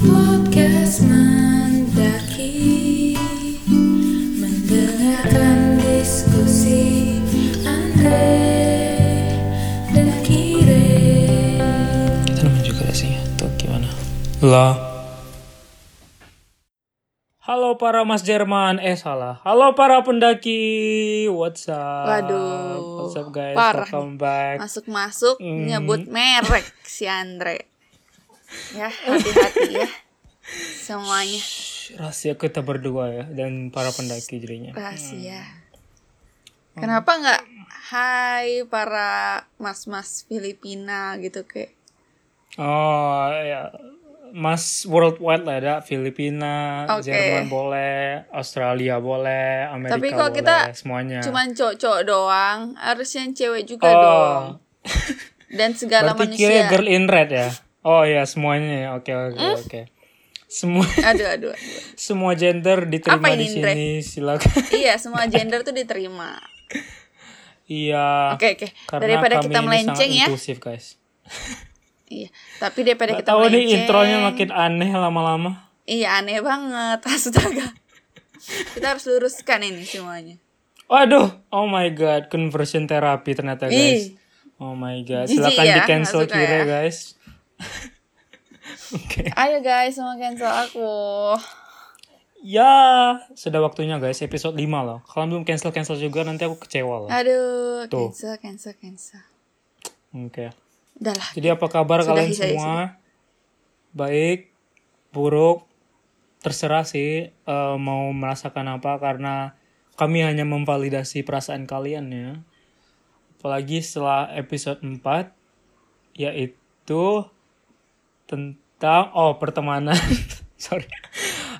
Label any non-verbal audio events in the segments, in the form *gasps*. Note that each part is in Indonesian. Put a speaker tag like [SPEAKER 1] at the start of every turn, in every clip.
[SPEAKER 1] Podcast mendaki Mendengarkan diskusi Andre dan Kire
[SPEAKER 2] Kita nemuin juga rasanya tuh gimana? Lah. Halo para Mas Jerman, eh salah. Halo para pendaki, what's up?
[SPEAKER 3] Waduh,
[SPEAKER 2] what's up guys?
[SPEAKER 3] parah
[SPEAKER 2] Welcome back.
[SPEAKER 3] Masuk-masuk
[SPEAKER 2] Hmm.
[SPEAKER 3] nyebut merek si Andre. Ya, hati-hati ya. Semuanya
[SPEAKER 2] Rahasia kita berdua ya dan para pendaki jadinya.
[SPEAKER 3] rahasia.
[SPEAKER 2] Hmm.
[SPEAKER 3] Kenapa nggak hai para mas-mas Filipina gitu kayak
[SPEAKER 2] Oh ya, Mas worldwide lah ada Filipina,
[SPEAKER 3] Oke.
[SPEAKER 2] Jerman boleh, Australia boleh, Amerika
[SPEAKER 3] Tapi kalau
[SPEAKER 2] boleh,
[SPEAKER 3] kita
[SPEAKER 2] semuanya.
[SPEAKER 3] cuman cowok-cowok doang, harus yang cewek juga
[SPEAKER 2] oh,
[SPEAKER 3] dong. Dan segala
[SPEAKER 2] berarti kira
[SPEAKER 3] manusia.
[SPEAKER 2] girl in red ya? Oh ya semuanya ya, oke oke
[SPEAKER 3] Hmm?
[SPEAKER 2] oke. Semua
[SPEAKER 3] Aduh, aduh, aduh. *laughs*
[SPEAKER 2] semua gender diterima
[SPEAKER 3] Apa
[SPEAKER 2] di
[SPEAKER 3] ini, Indre?
[SPEAKER 2] sini silakan. *laughs*
[SPEAKER 3] iya, semua gender tuh diterima.
[SPEAKER 2] iya.
[SPEAKER 3] Oke, oke.
[SPEAKER 2] Karena
[SPEAKER 3] Daripada
[SPEAKER 2] kami
[SPEAKER 3] kita melenceng ya.
[SPEAKER 2] inklusif guys. *laughs*
[SPEAKER 3] Iya. Tapi daripada
[SPEAKER 2] Gak
[SPEAKER 3] kita
[SPEAKER 2] tahu nih
[SPEAKER 3] melenceng.
[SPEAKER 2] intronya makin aneh lama-lama.
[SPEAKER 3] Iya aneh banget astaga. Kita harus luruskan ini semuanya.
[SPEAKER 2] Waduh, oh my god, conversion terapi ternyata guys.
[SPEAKER 3] Ih.
[SPEAKER 2] Oh my god, silakan
[SPEAKER 3] ya,
[SPEAKER 2] di cancel kira
[SPEAKER 3] ya.
[SPEAKER 2] guys. Oke.
[SPEAKER 3] Ayo guys, semua cancel aku.
[SPEAKER 2] Ya, sudah waktunya guys, episode 5 loh. Kalau belum cancel-cancel juga nanti aku kecewa loh.
[SPEAKER 3] Aduh,
[SPEAKER 2] Tuh.
[SPEAKER 3] cancel, cancel, cancel.
[SPEAKER 2] Oke.
[SPEAKER 3] Udah lah.
[SPEAKER 2] Jadi apa kabar
[SPEAKER 3] Sudah,
[SPEAKER 2] kalian semua? Baik, buruk, terserah sih eh, mau merasakan apa karena kami hanya memvalidasi perasaan kalian ya. Apalagi setelah episode 4 yaitu tentang oh pertemanan. *laughs* Sorry.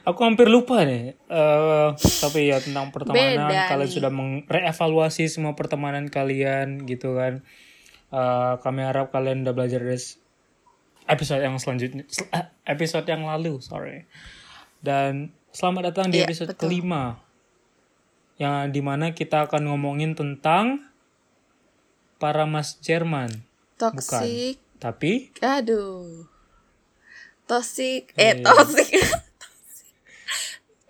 [SPEAKER 2] Aku hampir lupa nih. Eh, tapi ya tentang pertemanan
[SPEAKER 3] Beda
[SPEAKER 2] kalian
[SPEAKER 3] nih.
[SPEAKER 2] sudah merevaluasi semua pertemanan kalian gitu kan. Eh, kami harap kalian udah belajar dari episode yang selanjutnya sel- eh, episode yang lalu sorry dan selamat datang di
[SPEAKER 3] Iya,
[SPEAKER 2] episode
[SPEAKER 3] betul.
[SPEAKER 2] kelima yang di mana kita akan ngomongin tentang para mas Jerman
[SPEAKER 3] Toxic.
[SPEAKER 2] tapi
[SPEAKER 3] Aduh. Toxic. Eh,
[SPEAKER 2] Iya.
[SPEAKER 3] toxic. *laughs*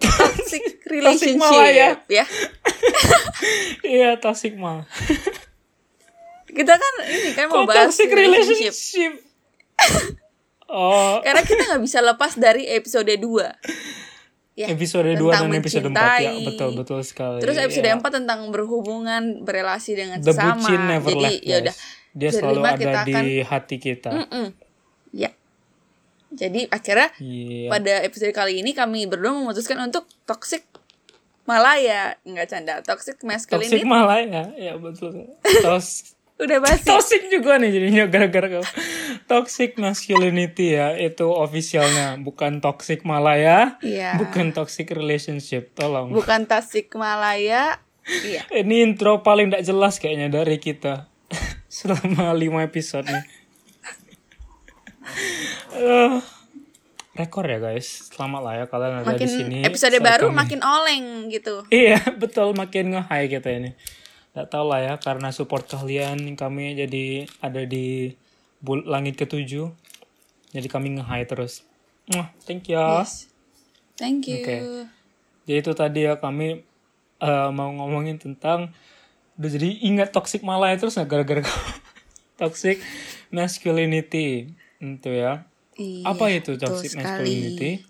[SPEAKER 3] toxic relationship.
[SPEAKER 2] malah ya.
[SPEAKER 3] ya.
[SPEAKER 2] iya *laughs* toxic mal
[SPEAKER 3] Kita kan ini kan mau
[SPEAKER 2] kok
[SPEAKER 3] bahas
[SPEAKER 2] toxic
[SPEAKER 3] relationship.
[SPEAKER 2] relationship *laughs* oh
[SPEAKER 3] Karena kita nggak bisa lepas dari episode 2. Ya,
[SPEAKER 2] episode 2
[SPEAKER 3] tentang
[SPEAKER 2] dan episode 4 ya betul betul sekali
[SPEAKER 3] Terus episode
[SPEAKER 2] Ya.
[SPEAKER 3] 4 tentang berhubungan, berelasi dengan
[SPEAKER 2] The
[SPEAKER 3] sesama.
[SPEAKER 2] never
[SPEAKER 3] Jadi ya udah.
[SPEAKER 2] dia selalu ada
[SPEAKER 3] kita
[SPEAKER 2] di
[SPEAKER 3] akan
[SPEAKER 2] hati kita
[SPEAKER 3] Mm-mm. Ya. Jadi akhirnya
[SPEAKER 2] iya.
[SPEAKER 3] pada episode kali ini kami berdua memutuskan untuk toxic Malaya, nggak canda, toxic
[SPEAKER 2] toxic
[SPEAKER 3] masculinity.
[SPEAKER 2] malah ya ya betul. Tos *laughs*
[SPEAKER 3] Udah basi.
[SPEAKER 2] toxic juga nih jadinya gara-gara kau. Toxic masculinity ya itu officialnya. Bukan toxic malah ya
[SPEAKER 3] Iya.
[SPEAKER 2] bukan toxic relationship. Tolong.
[SPEAKER 3] Bukan toxic Malaya. Iya.
[SPEAKER 2] ini intro paling tidak jelas kayaknya dari kita. *laughs* Selama lima episode nih Eh, rekor ya guys selamat lah ya kalian ada di sini
[SPEAKER 3] Makin episode baru
[SPEAKER 2] kami-
[SPEAKER 3] makin oleng gitu.
[SPEAKER 2] Iya *laughs* betul makin nge-high kita ini. Gak tau lah ya karena support kalian kami jadi ada di bul- langit ketujuh. Jadi kami nge-high terus. Thank you.
[SPEAKER 3] Yes. Thank you.
[SPEAKER 2] Oke. Jadi itu tadi ya kami eh, mau ngomongin tentang Udah jadi ingat toxic malah terus gara-gara *laughs* toxic masculinity itu ya.
[SPEAKER 3] Iya,
[SPEAKER 2] Apa itu toxic masculinity?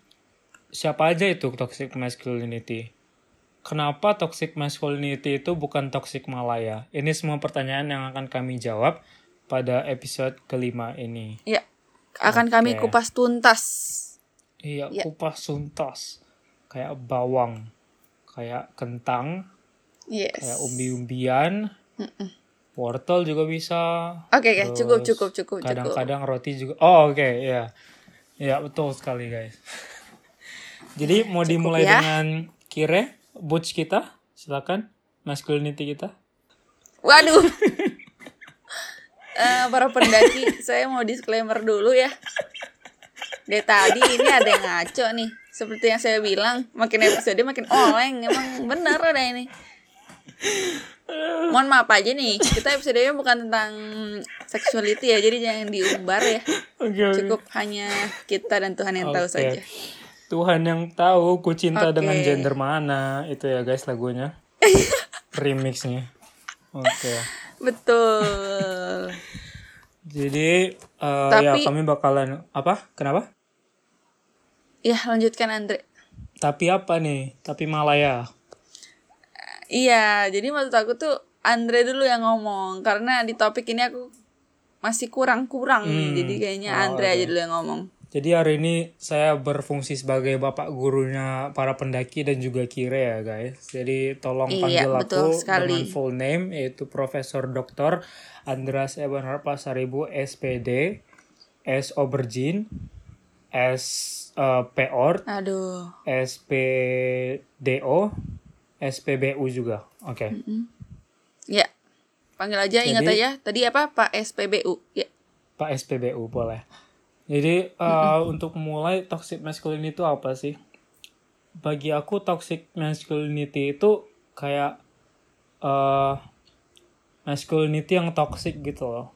[SPEAKER 2] Siapa aja itu toxic masculinity? Kenapa toxic masculinity itu bukan toxic malaya? Ini semua pertanyaan yang akan kami jawab pada episode kelima ini.
[SPEAKER 3] Ya. Akan kami
[SPEAKER 2] Oke.
[SPEAKER 3] kupas tuntas.
[SPEAKER 2] Iya,
[SPEAKER 3] Ya.
[SPEAKER 2] kupas tuntas. Kayak bawang, kayak kentang,
[SPEAKER 3] Yes.
[SPEAKER 2] kayak umbi-umbian, wortel juga bisa.
[SPEAKER 3] Oke, oke, cukup, cukup, cukup, cukup.
[SPEAKER 2] Kadang-kadang roti juga. Oh, oke, ya. Ya, betul sekali, guys. *laughs* Jadi mau dimulai
[SPEAKER 3] ya.
[SPEAKER 2] dengan kire butch kita, silakan. Masculinity kita.
[SPEAKER 3] Waduh. *laughs* Eh, para pendaki, saya mau disclaimer dulu ya. Dari tadi ini ada yang ngaco nih. Seperti yang saya bilang, makin episode makin oleng. Emang bener ada ini. Mohon maaf aja nih, kita episode-nya bukan tentang sexuality ya, jadi jangan diumbar ya.
[SPEAKER 2] Oke.
[SPEAKER 3] Cukup hanya kita dan Tuhan yang tahu
[SPEAKER 2] Oke.
[SPEAKER 3] saja.
[SPEAKER 2] Tuhan yang tahu ku cinta
[SPEAKER 3] Oke.
[SPEAKER 2] dengan gender mana itu ya guys lagunya *laughs* remixnya oke
[SPEAKER 3] Betul.
[SPEAKER 2] jadi ya
[SPEAKER 3] Tapi-
[SPEAKER 2] kami bakalan apa kenapa
[SPEAKER 3] Ya, lanjutkan Andre.
[SPEAKER 2] tapi apa nih tapi Malaya
[SPEAKER 3] Iya, jadi maksud aku tuh Andre dulu yang ngomong karena di topik ini aku masih kurang-kurang,
[SPEAKER 2] Hmm.
[SPEAKER 3] jadi kayaknya
[SPEAKER 2] Oh,
[SPEAKER 3] Andre aja dulu yang ngomong.
[SPEAKER 2] jadi hari ini saya berfungsi sebagai bapak gurunya para pendaki dan juga kire ya guys jadi tolong
[SPEAKER 3] Iya,
[SPEAKER 2] panggil aku
[SPEAKER 3] sekali.
[SPEAKER 2] dengan full name yaitu Profesor Dr. Andreas Ebenhard Pasaribu SPD S Aubergine S eh, Peort
[SPEAKER 3] Aduh.
[SPEAKER 2] SPDO, SPBU juga. Oke.
[SPEAKER 3] Ya. Panggil aja ingat aja tadi apa Pak SPBU. Ya.
[SPEAKER 2] Pak SPBU boleh. Jadi eh, untuk mulai toxic masculinity itu apa sih? Bagi aku toxic masculinity itu kayak eh masculinity yang toxic gitu loh.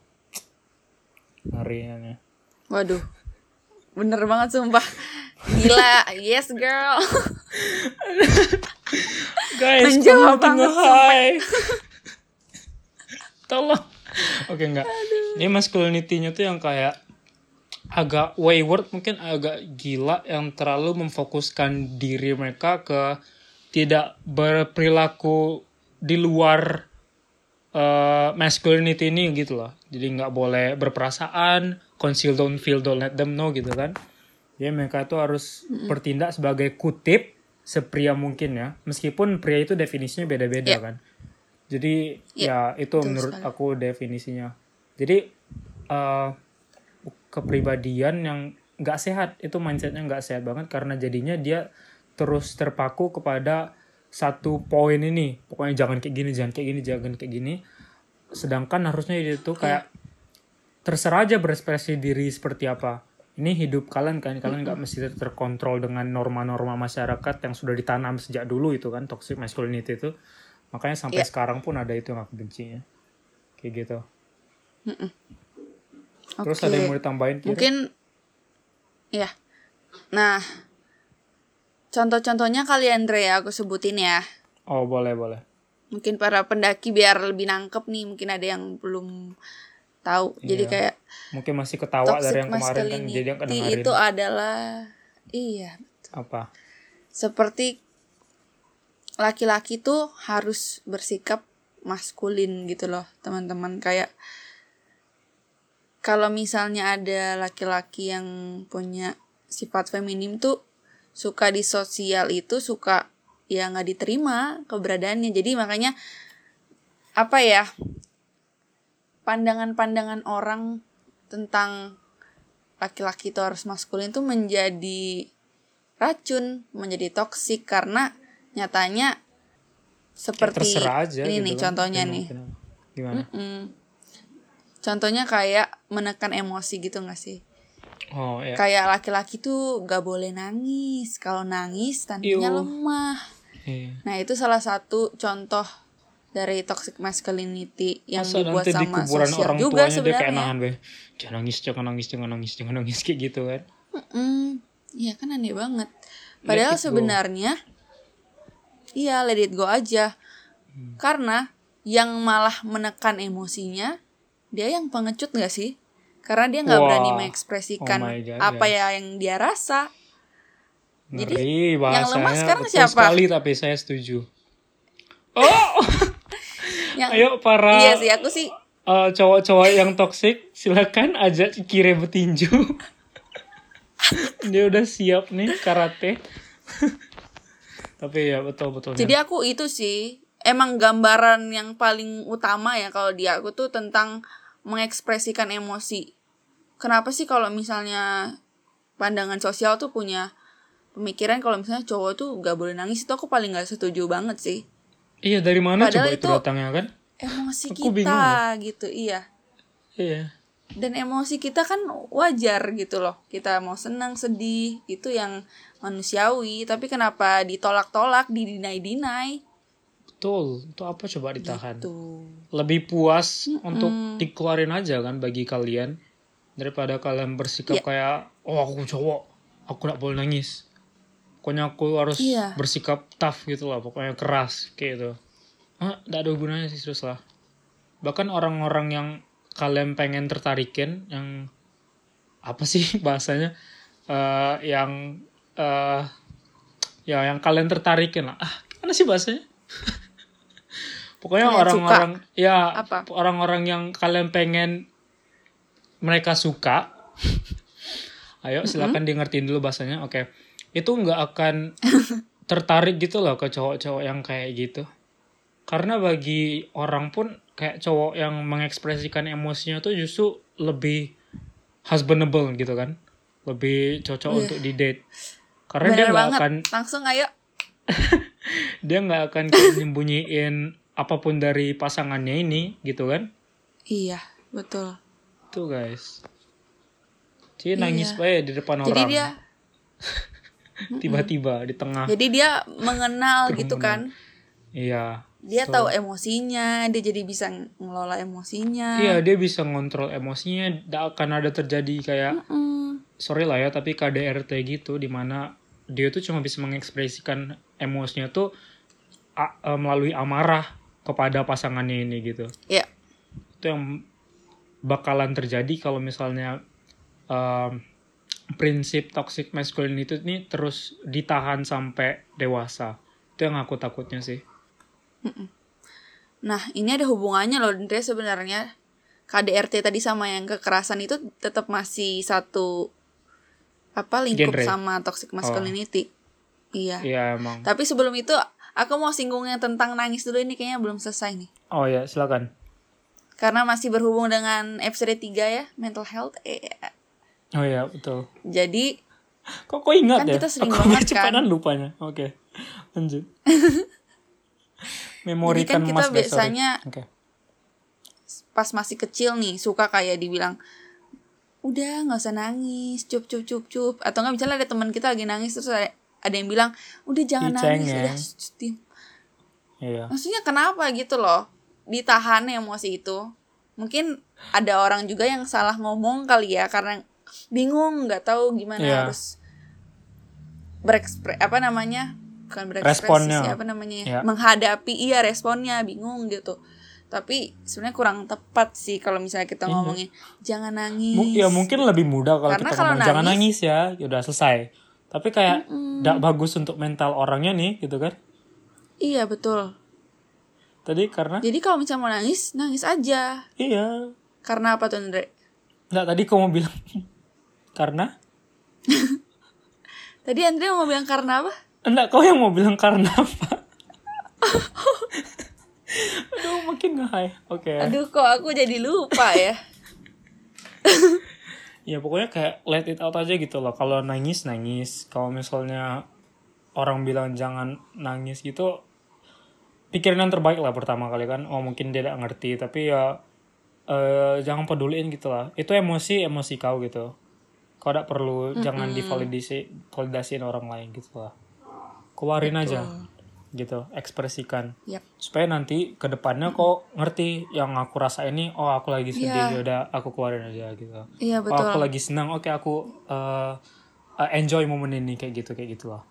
[SPEAKER 2] Ngerinya.
[SPEAKER 3] Waduh. Bener banget sumpah. Gila, yes girl. *laughs*
[SPEAKER 2] Guys,
[SPEAKER 3] Menjawab banget,
[SPEAKER 2] hai. *laughs* Tolong. Oke enggak. Ini masculinity-nya tuh yang kayak agak wayward mungkin agak gila yang terlalu memfokuskan diri mereka ke tidak berperilaku di luar eh, masculinity ini gitu loh. Jadi nggak boleh berperasaan, conceal don't feel don't let them know gitu kan. Jadi mereka itu harus bertindak sebagai kutip sepria mungkin ya. Meskipun pria itu definisinya beda-beda
[SPEAKER 3] Iya.
[SPEAKER 2] kan. Jadi
[SPEAKER 3] Iya,
[SPEAKER 2] ya itu
[SPEAKER 3] betul
[SPEAKER 2] menurut
[SPEAKER 3] sekali.
[SPEAKER 2] aku definisinya. Jadi eh, kepribadian yang nggak sehat itu mindsetnya nggak sehat banget karena jadinya dia terus terpaku kepada satu poin ini pokoknya jangan kayak gini jangan kayak gini jangan kayak gini sedangkan harusnya dia tuh kayak terserah aja berekspresi diri seperti apa ini hidup kalian kan kalian nggak mesti terkontrol dengan norma-norma masyarakat yang sudah ditanam sejak dulu itu kan toxic masculinity itu makanya sampai
[SPEAKER 3] Iya.
[SPEAKER 2] sekarang pun ada itu yang aku benci ya kayak gitu terus
[SPEAKER 3] Oke.
[SPEAKER 2] ada yang mau ditambahin Kira?
[SPEAKER 3] Mungkin ya. Nah, contoh-contohnya kali Andre ya aku sebutin ya.
[SPEAKER 2] oh boleh boleh
[SPEAKER 3] Mungkin para pendaki biar lebih nangkep nih, mungkin ada yang belum tahu. Jadi
[SPEAKER 2] Iya.
[SPEAKER 3] kayak
[SPEAKER 2] mungkin masih ketawa dari yang kemarin kan jadi yang kedengerin
[SPEAKER 3] itu adalah iya,
[SPEAKER 2] apa
[SPEAKER 3] seperti laki-laki tuh harus bersikap maskulin gitu loh, teman-teman. Kayak kalau misalnya ada laki-laki yang punya sifat feminim tuh suka di sosial itu suka ya nggak diterima keberadaannya. Jadi makanya apa ya pandangan-pandangan orang tentang laki-laki itu harus maskulin tuh menjadi racun, menjadi toksik karena nyatanya
[SPEAKER 2] Ya,
[SPEAKER 3] seperti
[SPEAKER 2] terserah aja
[SPEAKER 3] ini
[SPEAKER 2] gitu
[SPEAKER 3] nih
[SPEAKER 2] kan.
[SPEAKER 3] contohnya
[SPEAKER 2] Emang
[SPEAKER 3] nih.
[SPEAKER 2] kenapa? gimana
[SPEAKER 3] Mm. Contohnya kayak menekan emosi gitu gak sih?
[SPEAKER 2] oh ya
[SPEAKER 3] Kayak laki-laki tuh gak boleh nangis. Kalau nangis tandanya lemah.
[SPEAKER 2] Iya.
[SPEAKER 3] Nah itu salah satu contoh dari toxic masculinity yang
[SPEAKER 2] Masa
[SPEAKER 3] dibuat
[SPEAKER 2] nanti di
[SPEAKER 3] sama
[SPEAKER 2] kuburan
[SPEAKER 3] sosial
[SPEAKER 2] orang
[SPEAKER 3] juga
[SPEAKER 2] tuanya dia kayak
[SPEAKER 3] sebenarnya.
[SPEAKER 2] nahan jangan nangis jangan nangis jangan nangis jangan nangis kayak gitu kan
[SPEAKER 3] Mm, Iya kan aneh banget. Padahal sebenarnya iya let it go aja.
[SPEAKER 2] Hmm.
[SPEAKER 3] Karena yang malah menekan emosinya dia yang pengecut gak sih? Karena dia nggak berani mengekspresikan
[SPEAKER 2] Oh God,
[SPEAKER 3] apa ya yang dia rasa. Jadi,
[SPEAKER 2] ngeri
[SPEAKER 3] yang lemah sekarang siapa?
[SPEAKER 2] sekali tapi saya setuju oh *laughs*
[SPEAKER 3] Yang
[SPEAKER 2] ayo para
[SPEAKER 3] iya sih aku sih
[SPEAKER 2] eh, cowok-cowok yang toksik silakan ajak kire betinju dia udah siap nih karate. Tapi ya betul betul
[SPEAKER 3] Jadi aku itu sih emang gambaran yang paling utama ya kalau di aku tuh tentang mengekspresikan emosi. Kenapa sih kalau misalnya pandangan sosial tuh punya pemikiran kalau misalnya cowok tuh gak boleh nangis? Itu aku paling gak setuju banget sih.
[SPEAKER 2] Iya dari mana
[SPEAKER 3] Padahal
[SPEAKER 2] coba itu
[SPEAKER 3] itu-
[SPEAKER 2] datangnya kan
[SPEAKER 3] Emosi
[SPEAKER 2] Aku bingung
[SPEAKER 3] kita gitu, iya.
[SPEAKER 2] iya
[SPEAKER 3] Dan emosi kita kan wajar gitu loh. Kita mau senang, sedih, itu yang manusiawi. Tapi kenapa ditolak-tolak, didinai-dinai?
[SPEAKER 2] betul itu apa coba ditahan
[SPEAKER 3] tuh
[SPEAKER 2] lebih puas untuk dikeluarin aja kan bagi kalian daripada kalian bersikap
[SPEAKER 3] Iya.
[SPEAKER 2] kayak oh aku cowok aku nggak boleh nangis pokoknya aku harus
[SPEAKER 3] Iya.
[SPEAKER 2] bersikap tough gitu lah pokoknya keras kayak gitu. Ah nggak ada gunanya sih serius lah. Bahkan orang-orang yang kalian pengen tertarikin yang apa sih *laughs* bahasanya? Eh, yang eh ya yang kalian tertarikin lah. Ah gimana sih bahasanya? *laughs* Pokoknya orang-orang ya orang-orang yang kalian pengen mereka suka. *laughs* Ayo silakan di ngertiin dulu bahasanya oke itu nggak akan *laughs* tertarik gitu loh ke cowok-cowok yang kayak gitu. Karena bagi orang pun kayak cowok yang mengekspresikan emosinya tuh justru lebih husbandable gitu kan. Lebih cocok untuk di date karena dia
[SPEAKER 3] bener
[SPEAKER 2] nggak
[SPEAKER 3] banget.
[SPEAKER 2] akan
[SPEAKER 3] langsung ayo. *laughs*
[SPEAKER 2] Dia nggak akan kayak nyembunyiin apa pun dari pasangannya ini gitu kan.
[SPEAKER 3] Iya betul.
[SPEAKER 2] Tuh guys. Jadi nangis
[SPEAKER 3] Iya.
[SPEAKER 2] di depan
[SPEAKER 3] jadi
[SPEAKER 2] orang.
[SPEAKER 3] dia *laughs*
[SPEAKER 2] tiba-tiba di tengah
[SPEAKER 3] jadi dia mengenal gitu kan?
[SPEAKER 2] Iya
[SPEAKER 3] dia tahu emosinya dia jadi bisa ngelola emosinya.
[SPEAKER 2] Iya dia bisa ngontrol emosinya tidak akan ada terjadi kayak
[SPEAKER 3] Mm,
[SPEAKER 2] sorry lah ya tapi KDRT gitu di mana dia tuh cuma bisa mengekspresikan emosinya tuh a- eh, melalui amarah kepada pasangannya ini gitu.
[SPEAKER 3] Ya
[SPEAKER 2] itu yang bakalan terjadi kalau misalnya em, prinsip toxic masculinity ini terus ditahan sampai dewasa itu yang aku takutnya sih
[SPEAKER 3] Nah, ini ada hubungannya loh, Andre sebenarnya. KDRT tadi sama yang kekerasan itu tetap masih satu apa lingkup
[SPEAKER 2] Genre.
[SPEAKER 3] sama toxic masculinity. Iya.
[SPEAKER 2] iya emang
[SPEAKER 3] Tapi sebelum itu aku mau singgung yang tentang nangis dulu ini kayaknya belum selesai nih.
[SPEAKER 2] oh ya silakan
[SPEAKER 3] Karena masih berhubung dengan episode 3 ya, mental health. Eh,
[SPEAKER 2] oh ya betul.
[SPEAKER 3] Jadi
[SPEAKER 2] kok kok ingat
[SPEAKER 3] Kan
[SPEAKER 2] ya?
[SPEAKER 3] kita sering
[SPEAKER 2] aku
[SPEAKER 3] banget
[SPEAKER 2] kecepatan lupanya. Oke lanjut. *laughs* Memori
[SPEAKER 3] kan
[SPEAKER 2] kan
[SPEAKER 3] kita
[SPEAKER 2] mas
[SPEAKER 3] biasanya-
[SPEAKER 2] oke.
[SPEAKER 3] pas masih kecil nih suka kayak dibilang udah nggak usah nangis cup cup cup cup. Atau nggak misalnya ada teman kita lagi nangis terus ada, ada yang bilang udah jangan
[SPEAKER 2] Ih,
[SPEAKER 3] nangis
[SPEAKER 2] cengeng.
[SPEAKER 3] udah diam."
[SPEAKER 2] iya.
[SPEAKER 3] Maksudnya kenapa gitu loh? Ditahan emosi itu. Mungkin ada orang juga yang salah ngomong kali ya karena bingung nggak tahu gimana
[SPEAKER 2] Iya.
[SPEAKER 3] harus berekspre apa namanya? Bukan berekspresi sih, apa namanya?
[SPEAKER 2] Iya.
[SPEAKER 3] menghadapi iya responnya bingung gitu. Tapi sebenarnya kurang tepat sih kalau misalnya kita
[SPEAKER 2] Iya.
[SPEAKER 3] ngomongin jangan nangis.
[SPEAKER 2] Mu- ya mungkin lebih mudah kalau
[SPEAKER 3] Karena
[SPEAKER 2] kita
[SPEAKER 3] kalau
[SPEAKER 2] ngomong jangan
[SPEAKER 3] nangis-
[SPEAKER 2] nangis ya. Ya udah selesai. Tapi kayak tidak bagus untuk mental orangnya nih gitu kan?
[SPEAKER 3] Iya betul.
[SPEAKER 2] Tadi karena
[SPEAKER 3] jadi kalau misalnya mau nangis nangis aja.
[SPEAKER 2] Iya.
[SPEAKER 3] Karena apa tuh Andre?
[SPEAKER 2] Nggak tadi kau mau bilang karena? *laughs*
[SPEAKER 3] Tadi Andre mau bilang karena apa?
[SPEAKER 2] Enggak kau yang mau bilang karena apa? *laughs* Aduh makin nge-high. Oke.
[SPEAKER 3] Aduh kok aku jadi lupa ya? *laughs*
[SPEAKER 2] Ya pokoknya kayak let it out aja gitu loh. Kalau nangis nangis. Kalau misalnya orang bilang jangan nangis gitu pikirin yang terbaik lah pertama kali kan. Oh mungkin dia tidak ngerti tapi ya eh, jangan peduliin gitu lah. Itu emosi emosi kau gitu kau tidak perlu jangan divalidasi validasiin orang lain gitu lah keluarin aja gitu ekspresikan
[SPEAKER 3] Yap.
[SPEAKER 2] supaya nanti ke depannya kok ngerti yang aku rasa ini oh aku lagi sedih
[SPEAKER 3] Iya.
[SPEAKER 2] ya udah aku keluarin aja gitu
[SPEAKER 3] Iya
[SPEAKER 2] Oh,
[SPEAKER 3] betul.
[SPEAKER 2] aku lagi senang, oke aku uh, uh, enjoy momen ini kayak gitu kayak gitu lah.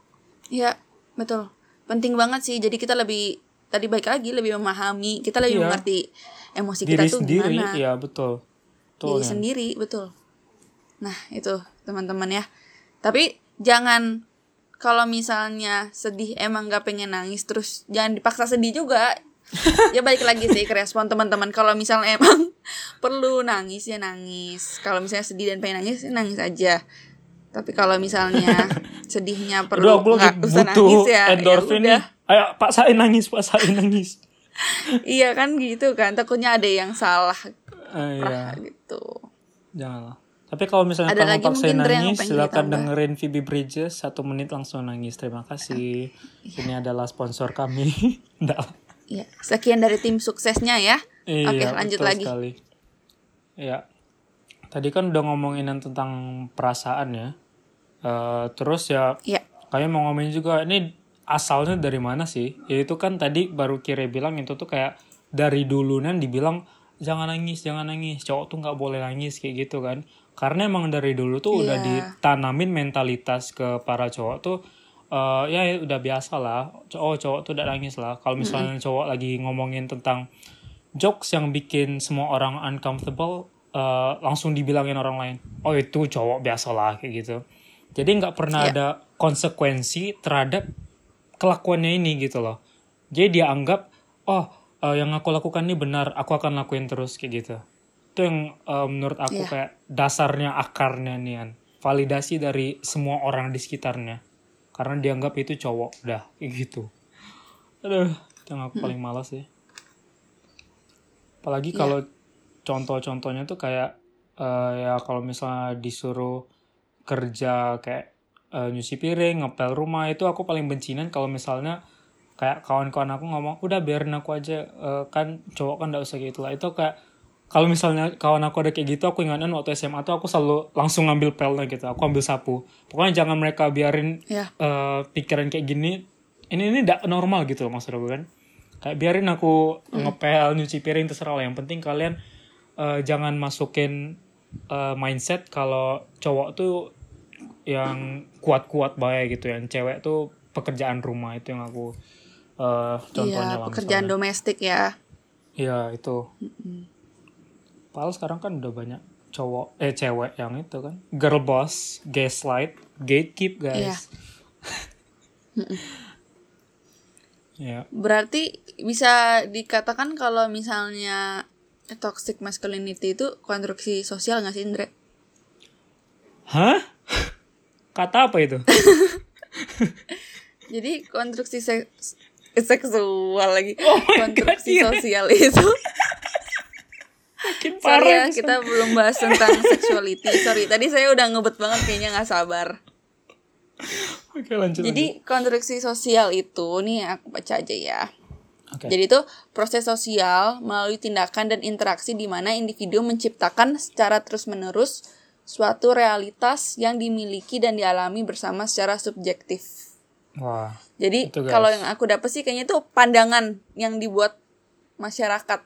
[SPEAKER 3] Iya betul. Penting banget sih. Jadi kita lebih tadi baik lagi lebih memahami. Kita lebih
[SPEAKER 2] Iya.
[SPEAKER 3] mengerti emosi kita
[SPEAKER 2] Diri
[SPEAKER 3] tuh
[SPEAKER 2] sendiri,
[SPEAKER 3] gimana.
[SPEAKER 2] ya betul. Betul
[SPEAKER 3] Diri
[SPEAKER 2] kan?
[SPEAKER 3] sendiri betul. Nah itu teman-teman ya. Tapi jangan kalau misalnya sedih emang gak pengen nangis terus jangan dipaksa sedih juga. ya balik lagi sih ke respon teman-teman. Kalau misalnya emang *laughs* perlu nangis ya nangis. Kalau misalnya sedih dan pengen nangis ya nangis aja. Tapi kalau misalnya *laughs* sedihnya perlu nggak usah
[SPEAKER 2] butuh
[SPEAKER 3] nangis ya. ya
[SPEAKER 2] endorphin
[SPEAKER 3] udah.
[SPEAKER 2] nih. Ayo Pak Sain nangis, Pak Sain nangis. *laughs*
[SPEAKER 3] Iya kan gitu kan. Takutnya ada yang salah
[SPEAKER 2] Eh, iya,
[SPEAKER 3] gitu.
[SPEAKER 2] janganlah. Tapi kalau misalnya
[SPEAKER 3] Ada
[SPEAKER 2] kamu paksain
[SPEAKER 3] yang
[SPEAKER 2] nangis, silakan dengerin Phoebe Bridges satu menit langsung nangis. Terima kasih. Ini adalah sponsor kami. *laughs*
[SPEAKER 3] Iya. Sekian dari tim suksesnya ya.
[SPEAKER 2] Iya,
[SPEAKER 3] Oke, lanjut lagi.
[SPEAKER 2] Sekali. Ya. Tadi kan udah ngomongin tentang perasaan ya. Eh, terus ya
[SPEAKER 3] Iya.
[SPEAKER 2] kayak mau ngomongin juga ini asalnya dari mana sih? Ya itu kan tadi baru Kire bilang itu tuh kayak dari dulu kan dibilang jangan nangis, jangan nangis. Cowok tuh nggak boleh nangis kayak gitu kan. Karena emang dari dulu tuh udah
[SPEAKER 3] Iya.
[SPEAKER 2] ditanamin mentalitas ke para cowok tuh eh, ya udah biasa lah. Oh cowok tuh udah nangis lah. Kalau misalnya cowok lagi ngomongin tentang jokes yang bikin semua orang uncomfortable eh, langsung dibilangin orang lain. Oh itu cowok biasa lah kayak gitu. Jadi nggak pernah
[SPEAKER 3] Iya.
[SPEAKER 2] ada konsekuensi terhadap kelakuannya ini gitu loh. Jadi dia anggap oh eh, yang aku lakukan ini benar, aku akan lakuin terus kayak gitu. Itu yang eh, menurut aku
[SPEAKER 3] Iya.
[SPEAKER 2] kayak dasarnya akarnya nih kan. Validasi dari semua orang di sekitarnya. Karena dianggap itu cowok udah kayak gitu. Aduh, itu yang aku paling malas sih. Apalagi
[SPEAKER 3] Iya.
[SPEAKER 2] kalau contoh-contohnya tuh kayak eh, ya kalau misalnya disuruh kerja kayak eh, nyuci piring, ngepel rumah itu aku paling bencinan kalau misalnya kayak kawan-kawan aku ngomong udah biarin aku aja eh, kan cowok kan gak usah gitu lah itu kayak kalau misalnya kawan aku ada kayak gitu aku ingatkan waktu SMA tuh aku selalu langsung ngambil pelnya gitu aku ambil sapu pokoknya jangan mereka biarin
[SPEAKER 3] Ya.
[SPEAKER 2] eh, pikiran kayak gini ini ini tidak normal gitu loh maksud aku kan kayak biarin aku ngepel nyuci piring terserah lah yang penting kalian eh, jangan masukin eh, mindset kalau cowok tuh yang kuat-kuat baik gitu yang cewek tuh pekerjaan rumah itu yang aku eh, contohnya
[SPEAKER 3] Iya, pekerjaan
[SPEAKER 2] misalnya.
[SPEAKER 3] domestik ya.
[SPEAKER 2] Iya itu. Padahal sekarang kan udah banyak cowok eh cewek yang itu kan girl boss, gaslight, gatekeep
[SPEAKER 3] Iya.
[SPEAKER 2] guys. *laughs* Ya,
[SPEAKER 3] Berarti bisa dikatakan kalau misalnya toxic masculinity itu konstruksi sosial nggak sih, Indra?
[SPEAKER 2] hah? *laughs* Kata apa itu? *laughs*
[SPEAKER 3] Jadi konstruksi seks seksual lagi.
[SPEAKER 2] Oh my God,
[SPEAKER 3] konstruksi
[SPEAKER 2] iya.
[SPEAKER 3] sosial itu.
[SPEAKER 2] Makin
[SPEAKER 3] Sorry ya,
[SPEAKER 2] parah.
[SPEAKER 3] kita belum bahas tentang sexuality. Sorry, tadi saya udah ngebet banget kayaknya nggak sabar.
[SPEAKER 2] Oke lanjut.
[SPEAKER 3] Jadi konstruksi sosial itu nih aku baca aja ya.
[SPEAKER 2] Oke.
[SPEAKER 3] Jadi itu proses sosial melalui tindakan dan interaksi di mana individu menciptakan secara terus-menerus suatu realitas yang dimiliki dan dialami bersama secara subjektif.
[SPEAKER 2] Wah,
[SPEAKER 3] Jadi kalau yang aku dapat sih kayaknya itu pandangan yang dibuat masyarakat